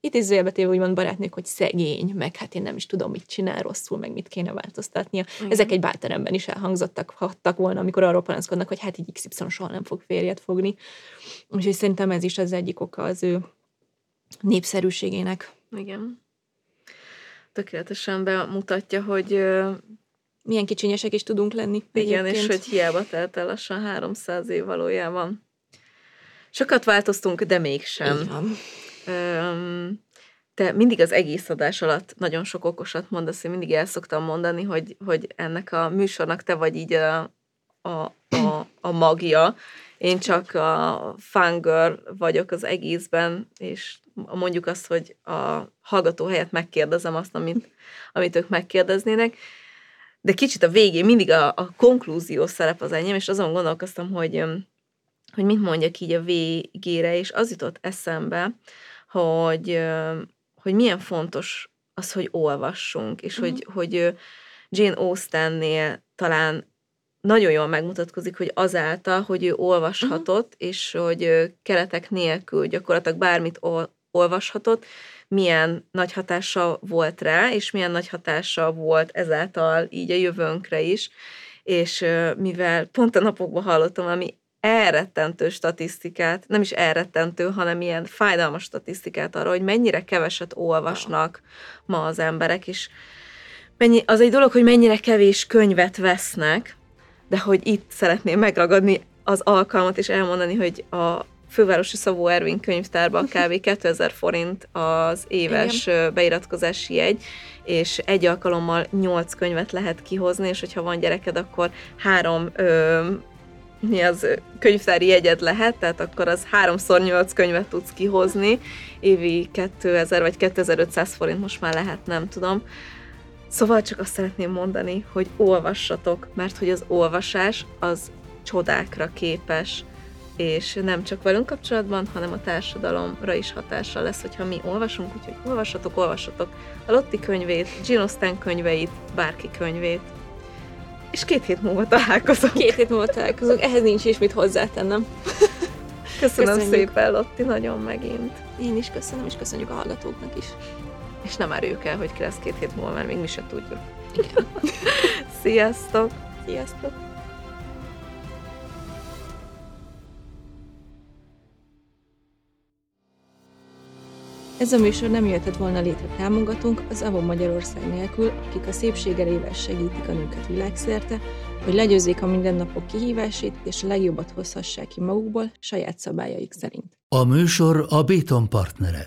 idézőjelbe téve úgymond barátnők, hogy szegény, meg hát én nem is tudom, mit csinál rosszul, meg mit kéne változtatnia. Uh-huh. Ezek egy bálteremben is elhangzottak, hattak volna, amikor arról panaszkodnak, hogy hát így XY soha nem fog férjet fogni. Úgyhogy szerintem ez is az egyik oka az ő népszerűségének. Igen tökéletesen bemutatja, hogy milyen kicsinyesek is tudunk lenni. Igen, egyébként. és hogy hiába telt el lassan 300 év valójában. Sokat változtunk, de mégsem. Igen. te mindig az egész adás alatt nagyon sok okosat mondasz, én mindig el szoktam mondani, hogy, hogy ennek a műsornak te vagy így a, a, a, a magja, én csak a fangirl vagyok az egészben, és mondjuk azt, hogy a hallgató helyett megkérdezem azt, amit, amit ők megkérdeznének, de kicsit a végén mindig a, a konklúzió szerep az enyém, és azon gondolkoztam, hogy, hogy mit mondjak így a végére, és az jutott eszembe, hogy, hogy milyen fontos az, hogy olvassunk, és uh-huh. hogy, hogy Jane Austennél talán nagyon jól megmutatkozik, hogy azáltal, hogy ő olvashatott, uh-huh. és hogy keretek nélkül gyakorlatilag bármit ol- olvashatott, milyen nagy hatása volt rá, és milyen nagy hatása volt ezáltal így a jövőnkre is, és mivel pont a napokban hallottam ami elrettentő statisztikát, nem is elrettentő, hanem ilyen fájdalmas statisztikát arra, hogy mennyire keveset olvasnak ma az emberek, és mennyi, az egy dolog, hogy mennyire kevés könyvet vesznek, de hogy itt szeretném megragadni az alkalmat és elmondani, hogy a fővárosi Szabó Ervin könyvtárban kb. 2000 forint az éves Igen. beiratkozási jegy, és egy alkalommal 8 könyvet lehet kihozni, és hogyha van gyereked, akkor három ö, mi az könyvtári jegyed lehet, tehát akkor az 3x8 könyvet tudsz kihozni, évi 2000 vagy 2500 forint most már lehet, nem tudom. Szóval csak azt szeretném mondani, hogy olvassatok, mert hogy az olvasás az csodákra képes, és nem csak velünk kapcsolatban, hanem a társadalomra is hatással lesz, hogyha mi olvasunk, úgyhogy olvassatok, olvassatok a Lotti könyvét, Gino Stan könyveit, bárki könyvét. És két hét múlva találkozunk. Két hét múlva találkozunk, ehhez nincs is mit hozzátennem. Köszönöm köszönjük. szépen, Lotti, nagyon megint. Én is köszönöm, és köszönjük a hallgatóknak is. És nem árjuk el, hogy ki lesz két hét múlva, mert még mi sem tudjuk. Igen. Sziasztok! Sziasztok! Ez a műsor nem jöhetett volna létre támogatunk az Avon Magyarország nélkül, akik a szépség elével segítik a nőket világszerte, hogy legyőzzék a mindennapok kihívásait, és a legjobbat hozhassák ki magukból saját szabályaik szerint. A műsor a Béton partnere.